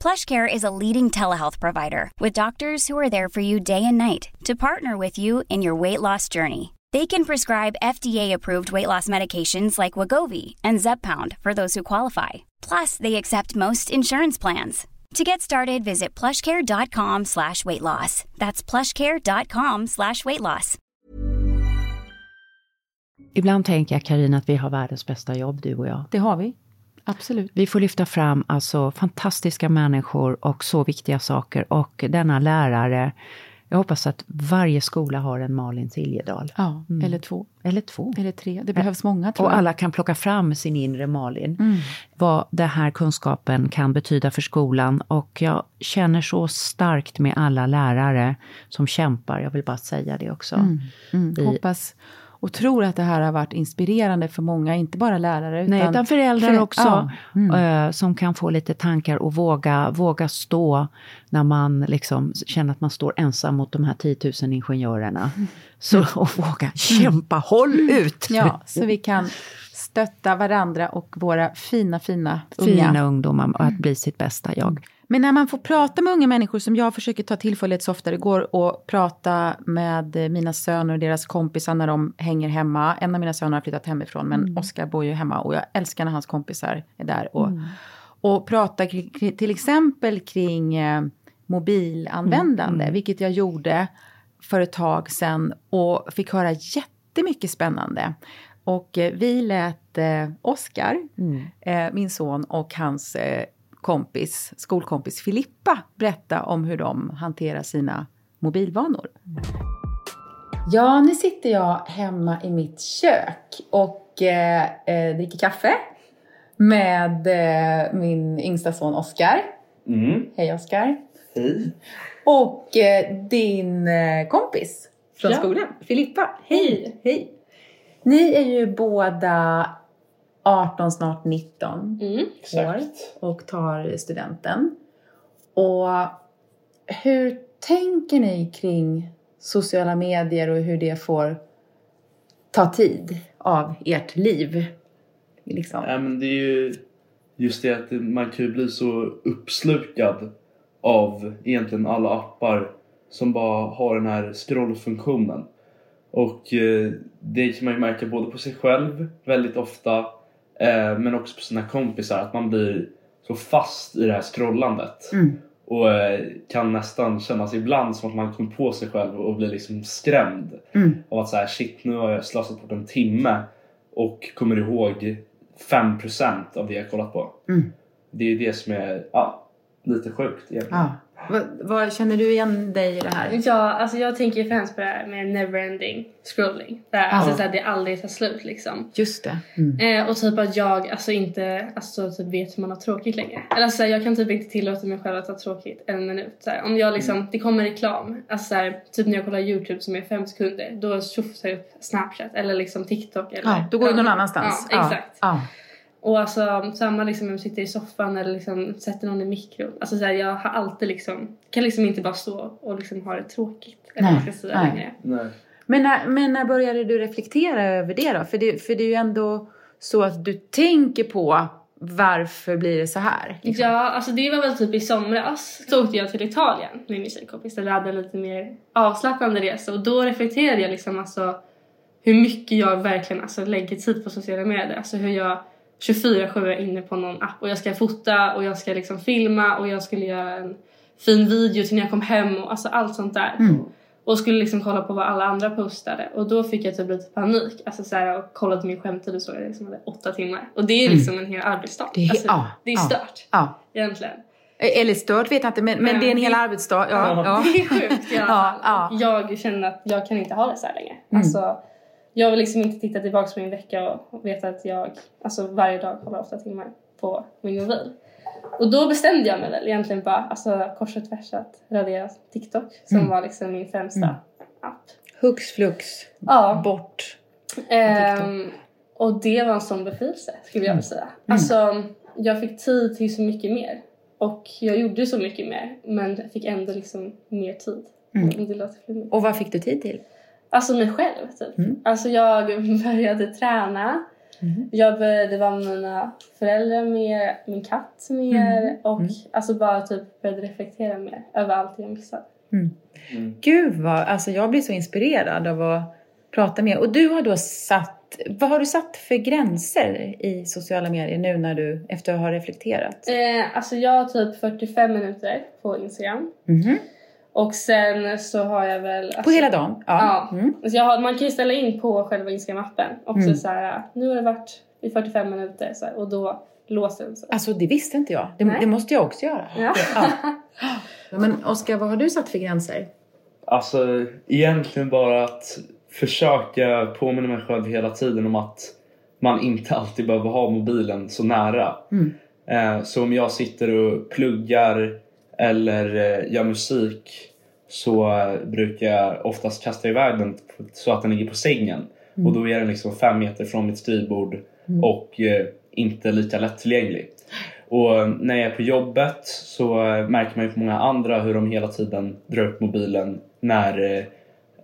[SPEAKER 5] PlushCare is a leading telehealth provider with doctors who are there for you day and night to partner with you in your weight loss journey. They can prescribe FDA-approved weight loss medications like Wagovi and Zepbound for those who qualify. Plus, they accept most insurance plans. To get started, visit plushcare.com slash weight loss. That's plushcare.com slash weight loss.
[SPEAKER 1] Ibland tänker jag, Karina, att vi har världens bästa jobb, du och jag.
[SPEAKER 3] Det har vi. Absolut.
[SPEAKER 1] Vi får lyfta fram alltså fantastiska människor och så viktiga saker. Och denna lärare, jag hoppas att varje skola har en Malin Siljedal.
[SPEAKER 3] Ja, mm. eller två.
[SPEAKER 1] Eller två.
[SPEAKER 3] Eller tre. Det behövs många tror
[SPEAKER 1] Och alla kan plocka fram sin inre Malin. Mm. Vad den här kunskapen kan betyda för skolan. Och jag känner så starkt med alla lärare som kämpar. Jag vill bara säga det också.
[SPEAKER 3] Mm. Mm. Hoppas och tror att det här har varit inspirerande för många, inte bara lärare.
[SPEAKER 1] Utan, Nej, utan föräldrar för, också. Ja. Mm. som kan få lite tankar och våga, våga stå när man liksom känner att man står ensam mot de här 10 000 ingenjörerna. Mm. Så, och våga kämpa, håll ut!
[SPEAKER 3] Ja, så vi kan stötta varandra och våra fina, fina
[SPEAKER 1] unga. Fina ungdomar att bli sitt bästa jag.
[SPEAKER 3] Men när man får prata med unga människor, som jag försöker ta tillfället så ofta det går, och prata med mina söner och deras kompisar när de hänger hemma. En av mina söner har flyttat hemifrån, men mm. Oskar bor ju hemma och jag älskar när hans kompisar är där. Och, mm. och prata till exempel kring eh, mobilanvändande, mm. vilket jag gjorde för ett tag sedan och fick höra jättemycket spännande. Och eh, vi lät eh, Oskar, mm. eh, min son, och hans eh, kompis, skolkompis Filippa berätta om hur de hanterar sina mobilvanor. Ja, nu sitter jag hemma i mitt kök och eh, eh, dricker kaffe med eh, min yngsta son Oskar. Mm. Hej Oskar.
[SPEAKER 6] Hej.
[SPEAKER 3] Och eh, din eh, kompis från ja. skolan, Filippa. Hej. Hej. Ni är ju båda 18, snart 19 mm, år och tar studenten. Och hur tänker ni kring sociala medier och hur det får ta tid av ert liv?
[SPEAKER 6] Liksom? Ja, men det är ju just det att man kan ju bli så uppslukad av egentligen alla appar som bara har den här scrollfunktionen. Och eh, det kan man ju märka både på sig själv väldigt ofta Eh, men också på sina kompisar. Att man blir så fast i det här scrollandet. Mm. Och eh, kan nästan kännas ibland som att man kommer på sig själv och blir liksom skrämd. Mm. Av att så här, shit nu har jag slösat bort en timme och kommer ihåg 5% av det jag kollat på. Mm. Det är det som är ja, lite sjukt egentligen.
[SPEAKER 3] Ja. Vad, vad, känner du igen dig i det här?
[SPEAKER 7] Ja, alltså jag tänker främst på det här med neverending scrolling. Där, ja. Alltså så det aldrig tar slut liksom.
[SPEAKER 3] Just det.
[SPEAKER 7] Mm. Eh, och typ att jag alltså inte alltså, typ vet hur man har tråkigt längre. Eller alltså, jag kan typ inte tillåta mig själv att ha tråkigt en minut. Så om jag liksom, mm. det kommer reklam, alltså så typ när jag kollar YouTube som är fem sekunder, då tjoffar jag upp Snapchat eller liksom TikTok. Eller,
[SPEAKER 3] ja, då går du någon annanstans.
[SPEAKER 7] Ja, exakt. Och alltså samma liksom om jag sitter i soffan eller liksom sätter någon i mikron. Alltså så här, jag har alltid liksom, kan liksom inte bara stå och liksom ha det tråkigt. Eller nej, ska säga nej.
[SPEAKER 3] Nej. Men när, men när började du reflektera över det då? För det, för det är ju ändå så att du tänker på varför blir det så här?
[SPEAKER 7] Liksom? Ja, alltså det var väl typ i somras så åkte jag till Italien med min tjejkompis där vi hade en lite mer avslappnande resa och då reflekterade jag liksom alltså hur mycket jag verkligen alltså lägger tid på sociala medier. Alltså hur jag 24-7 är inne på någon app och jag ska fota och jag ska liksom filma och jag skulle göra en fin video till när jag kom hem och alltså allt sånt där. Mm. Och skulle liksom kolla på vad alla andra postade och då fick jag typ lite panik. Alltså så här, och kollade min skärmtid och såg att jag liksom hade åtta timmar. Och det är mm. liksom mm. en hel arbetsdag. Det är, alltså, ja, det är stört. Ja. Egentligen.
[SPEAKER 3] Eller stört vet jag inte men, men det är en hel arbetsdag. Ja,
[SPEAKER 7] ja. Det är sjukt i alla fall. Ja, Jag känner att jag kan inte ha det så här länge. Mm. Alltså, jag vill liksom inte titta tillbaka på min vecka och veta att jag alltså varje dag kollar åtta timmar på min mobil. Och då bestämde jag mig väl egentligen bara alltså kors och tvärs att radera TikTok som mm. var liksom min främsta mm. app.
[SPEAKER 3] Hux flux, ja. bort.
[SPEAKER 7] Um, och det var en sån befrielse skulle jag vilja säga. Mm. Alltså jag fick tid till så mycket mer. Och jag gjorde så mycket mer men fick ändå liksom mer tid.
[SPEAKER 3] Mm. Det låter och vad fick du tid till?
[SPEAKER 7] Alltså mig själv typ. Mm. Alltså jag började träna. Mm. Jag började vara med mina föräldrar mer, min katt mer mm. och mm. alltså bara typ började reflektera mer över allt jag missat.
[SPEAKER 3] Mm. Mm. Gud vad, alltså jag blir så inspirerad av att prata med Och du har då satt, vad har du satt för gränser i sociala medier nu när du, efter att ha reflekterat?
[SPEAKER 7] Eh, alltså jag har typ 45 minuter på Instagram. Mm. Och sen så har jag väl... Alltså,
[SPEAKER 3] på hela dagen?
[SPEAKER 7] Ja. ja. Mm. Alltså jag har, man kan ju ställa in på själva Instagram-appen också mm. så här, nu har det varit i 45 minuter så här, och då låser den sig.
[SPEAKER 3] Alltså det visste inte jag. Det, det måste jag också göra. Ja. ja. Men Oskar, vad har du satt för gränser?
[SPEAKER 6] Alltså egentligen bara att försöka påminna mig själv hela tiden om att man inte alltid behöver ha mobilen så nära. Mm. Eh, så om jag sitter och pluggar eller eh, gör musik så eh, brukar jag oftast kasta iväg den så att den ligger på sängen. Mm. Och då är den liksom fem meter från mitt skrivbord mm. och inte lika lättillgänglig. Och när jag är på jobbet så märker man ju på många andra hur de hela tiden drar upp mobilen när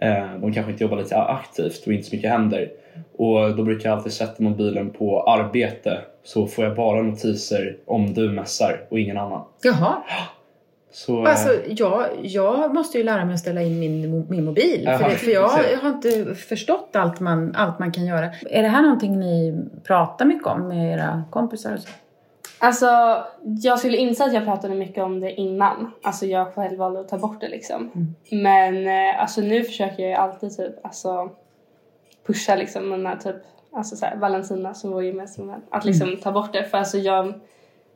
[SPEAKER 6] eh, de kanske inte jobbar lite aktivt och inte så mycket händer. Och då brukar jag alltid sätta mobilen på arbete så får jag bara notiser om du mässar och ingen annan.
[SPEAKER 3] Jaha. Så, alltså, jag, jag måste ju lära mig att ställa in min, min mobil. Aha, för, det, för jag, jag har inte förstått allt man, allt man kan göra. Är det här någonting ni pratar mycket om med era kompisar?
[SPEAKER 7] Alltså, jag skulle inse att jag pratade mycket om det innan. Alltså jag själv valde att ta bort det liksom. Mm. Men eh, alltså nu försöker jag alltid typ alltså pusha liksom den här typ alltså så här, Valentina som vår gemensamma vän. Att liksom mm. ta bort det för alltså jag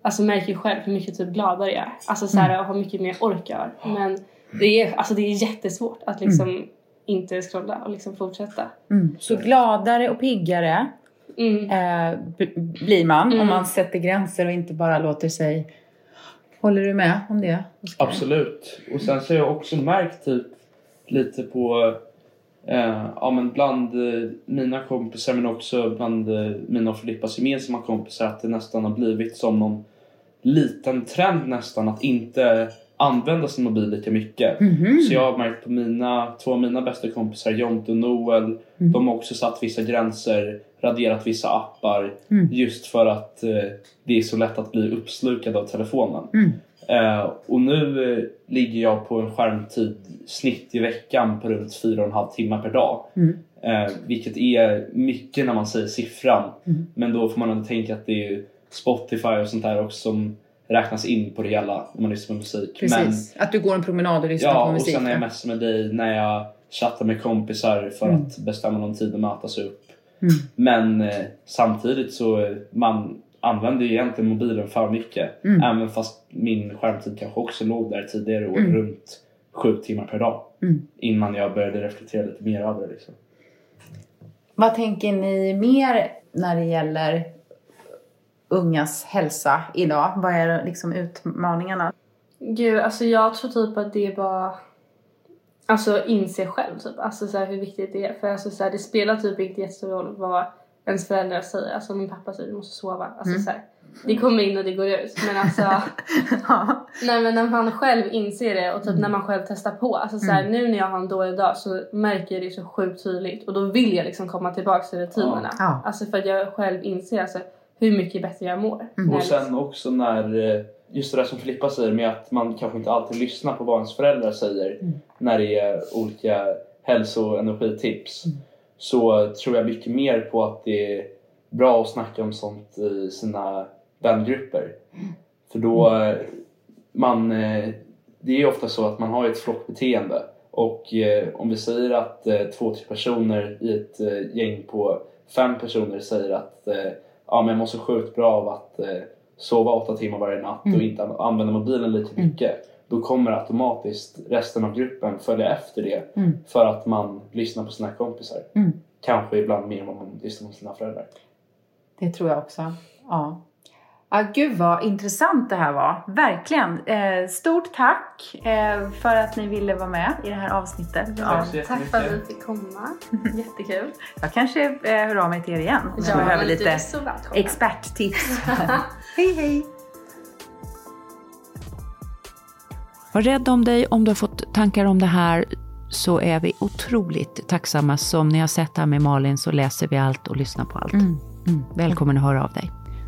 [SPEAKER 7] alltså märker ju själv hur mycket typ gladare jag är. Alltså så här, mm. och hur mycket mer ork jag har. Men det är, alltså det är jättesvårt att liksom mm. inte scrolla och liksom fortsätta.
[SPEAKER 3] Mm. Så gladare och piggare mm. eh, blir man om mm. man sätter gränser och inte bara låter sig Håller du med om det?
[SPEAKER 6] Oskar? Absolut. Och sen så har jag också märkt typ lite på eh, ja, men bland eh, mina kompisar men också bland eh, mina och Filippas gemensamma kompisar att det nästan har blivit som någon liten trend nästan att inte använda sin mobil lika mycket. Mm -hmm. Så jag har märkt på mina, två av mina bästa kompisar, Jonte och Noel, mm. de har också satt vissa gränser, raderat vissa appar mm. just för att eh, det är så lätt att bli uppslukad av telefonen. Mm. Eh, och nu eh, ligger jag på en skärmtid snitt i veckan på runt 4,5 timmar per dag. Mm. Eh, vilket är mycket när man säger siffran. Mm. Men då får man ändå tänka att det är Spotify och sånt där också som räknas in på det hela när man lyssnar på musik.
[SPEAKER 3] Precis, Men, att du går en promenad och lyssnar
[SPEAKER 6] ja,
[SPEAKER 3] på musik.
[SPEAKER 6] Ja, och sen när jag messar med dig, när jag chattar med kompisar för mm. att bestämma någon tid att mötas upp. Mm. Men eh, samtidigt så man använder ju egentligen mobilen för mycket. Mm. Även fast min skärmtid kanske också låg där tidigare år, mm. runt sju timmar per dag. Mm. Innan jag började reflektera lite mer över det. Liksom.
[SPEAKER 3] Vad tänker ni mer när det gäller ungas hälsa idag? Vad är liksom utmaningarna?
[SPEAKER 7] Gud, alltså jag tror typ att det är bara Alltså inse själv typ, alltså så hur viktigt det är. För alltså så här, det spelar typ inte jättestor roll vad ens föräldrar säger. Alltså min pappa säger du måste sova. Alltså mm. så här, det kommer in och det går ut. Men alltså, ja. nej, men när man själv inser det och typ mm. när man själv testar på. Alltså så här, mm. Nu när jag har en dålig dag så märker jag det så sjukt tydligt och då vill jag liksom komma tillbaka till rutinerna. Ja. Alltså för att jag själv inser alltså, hur mycket bättre jag mår.
[SPEAKER 6] Mm. Och sen också när, eh, just det där som Filippa säger med att man kanske inte alltid lyssnar på vad ens föräldrar säger mm. när det är olika hälso och energitips. Mm. Så tror jag mycket mer på att det är bra att snacka om sånt i sina vängrupper. Mm. För då, mm. man, eh, det är ju ofta så att man har ett flockbeteende och eh, om vi säger att två, tre personer i ett gäng på fem personer säger att ja, men jag mår så sjukt bra av att eh, sova åtta timmar varje natt mm. och inte använda mobilen lika mm. mycket. Mm. Då kommer automatiskt resten av gruppen följa efter det mm. för att man lyssnar på sina kompisar. Mm. Kanske ibland mer än vad man lyssnar på sina föräldrar.
[SPEAKER 3] Det tror jag också. Ja. Ja, gud vad intressant det här var. Verkligen. Eh, stort tack eh, för att ni ville vara med i det här avsnittet.
[SPEAKER 7] Ja, tack för att vi fick komma. Jättekul.
[SPEAKER 3] Jag kanske eh, hör av mig till er igen.
[SPEAKER 7] Ja, jag behöver lite
[SPEAKER 3] experttips. hej hej!
[SPEAKER 1] Var rädd om dig. Om du har fått tankar om det här så är vi otroligt tacksamma. Som ni har sett här med Malin så läser vi allt och lyssnar på allt. Mm. Mm. Välkommen att höra av dig.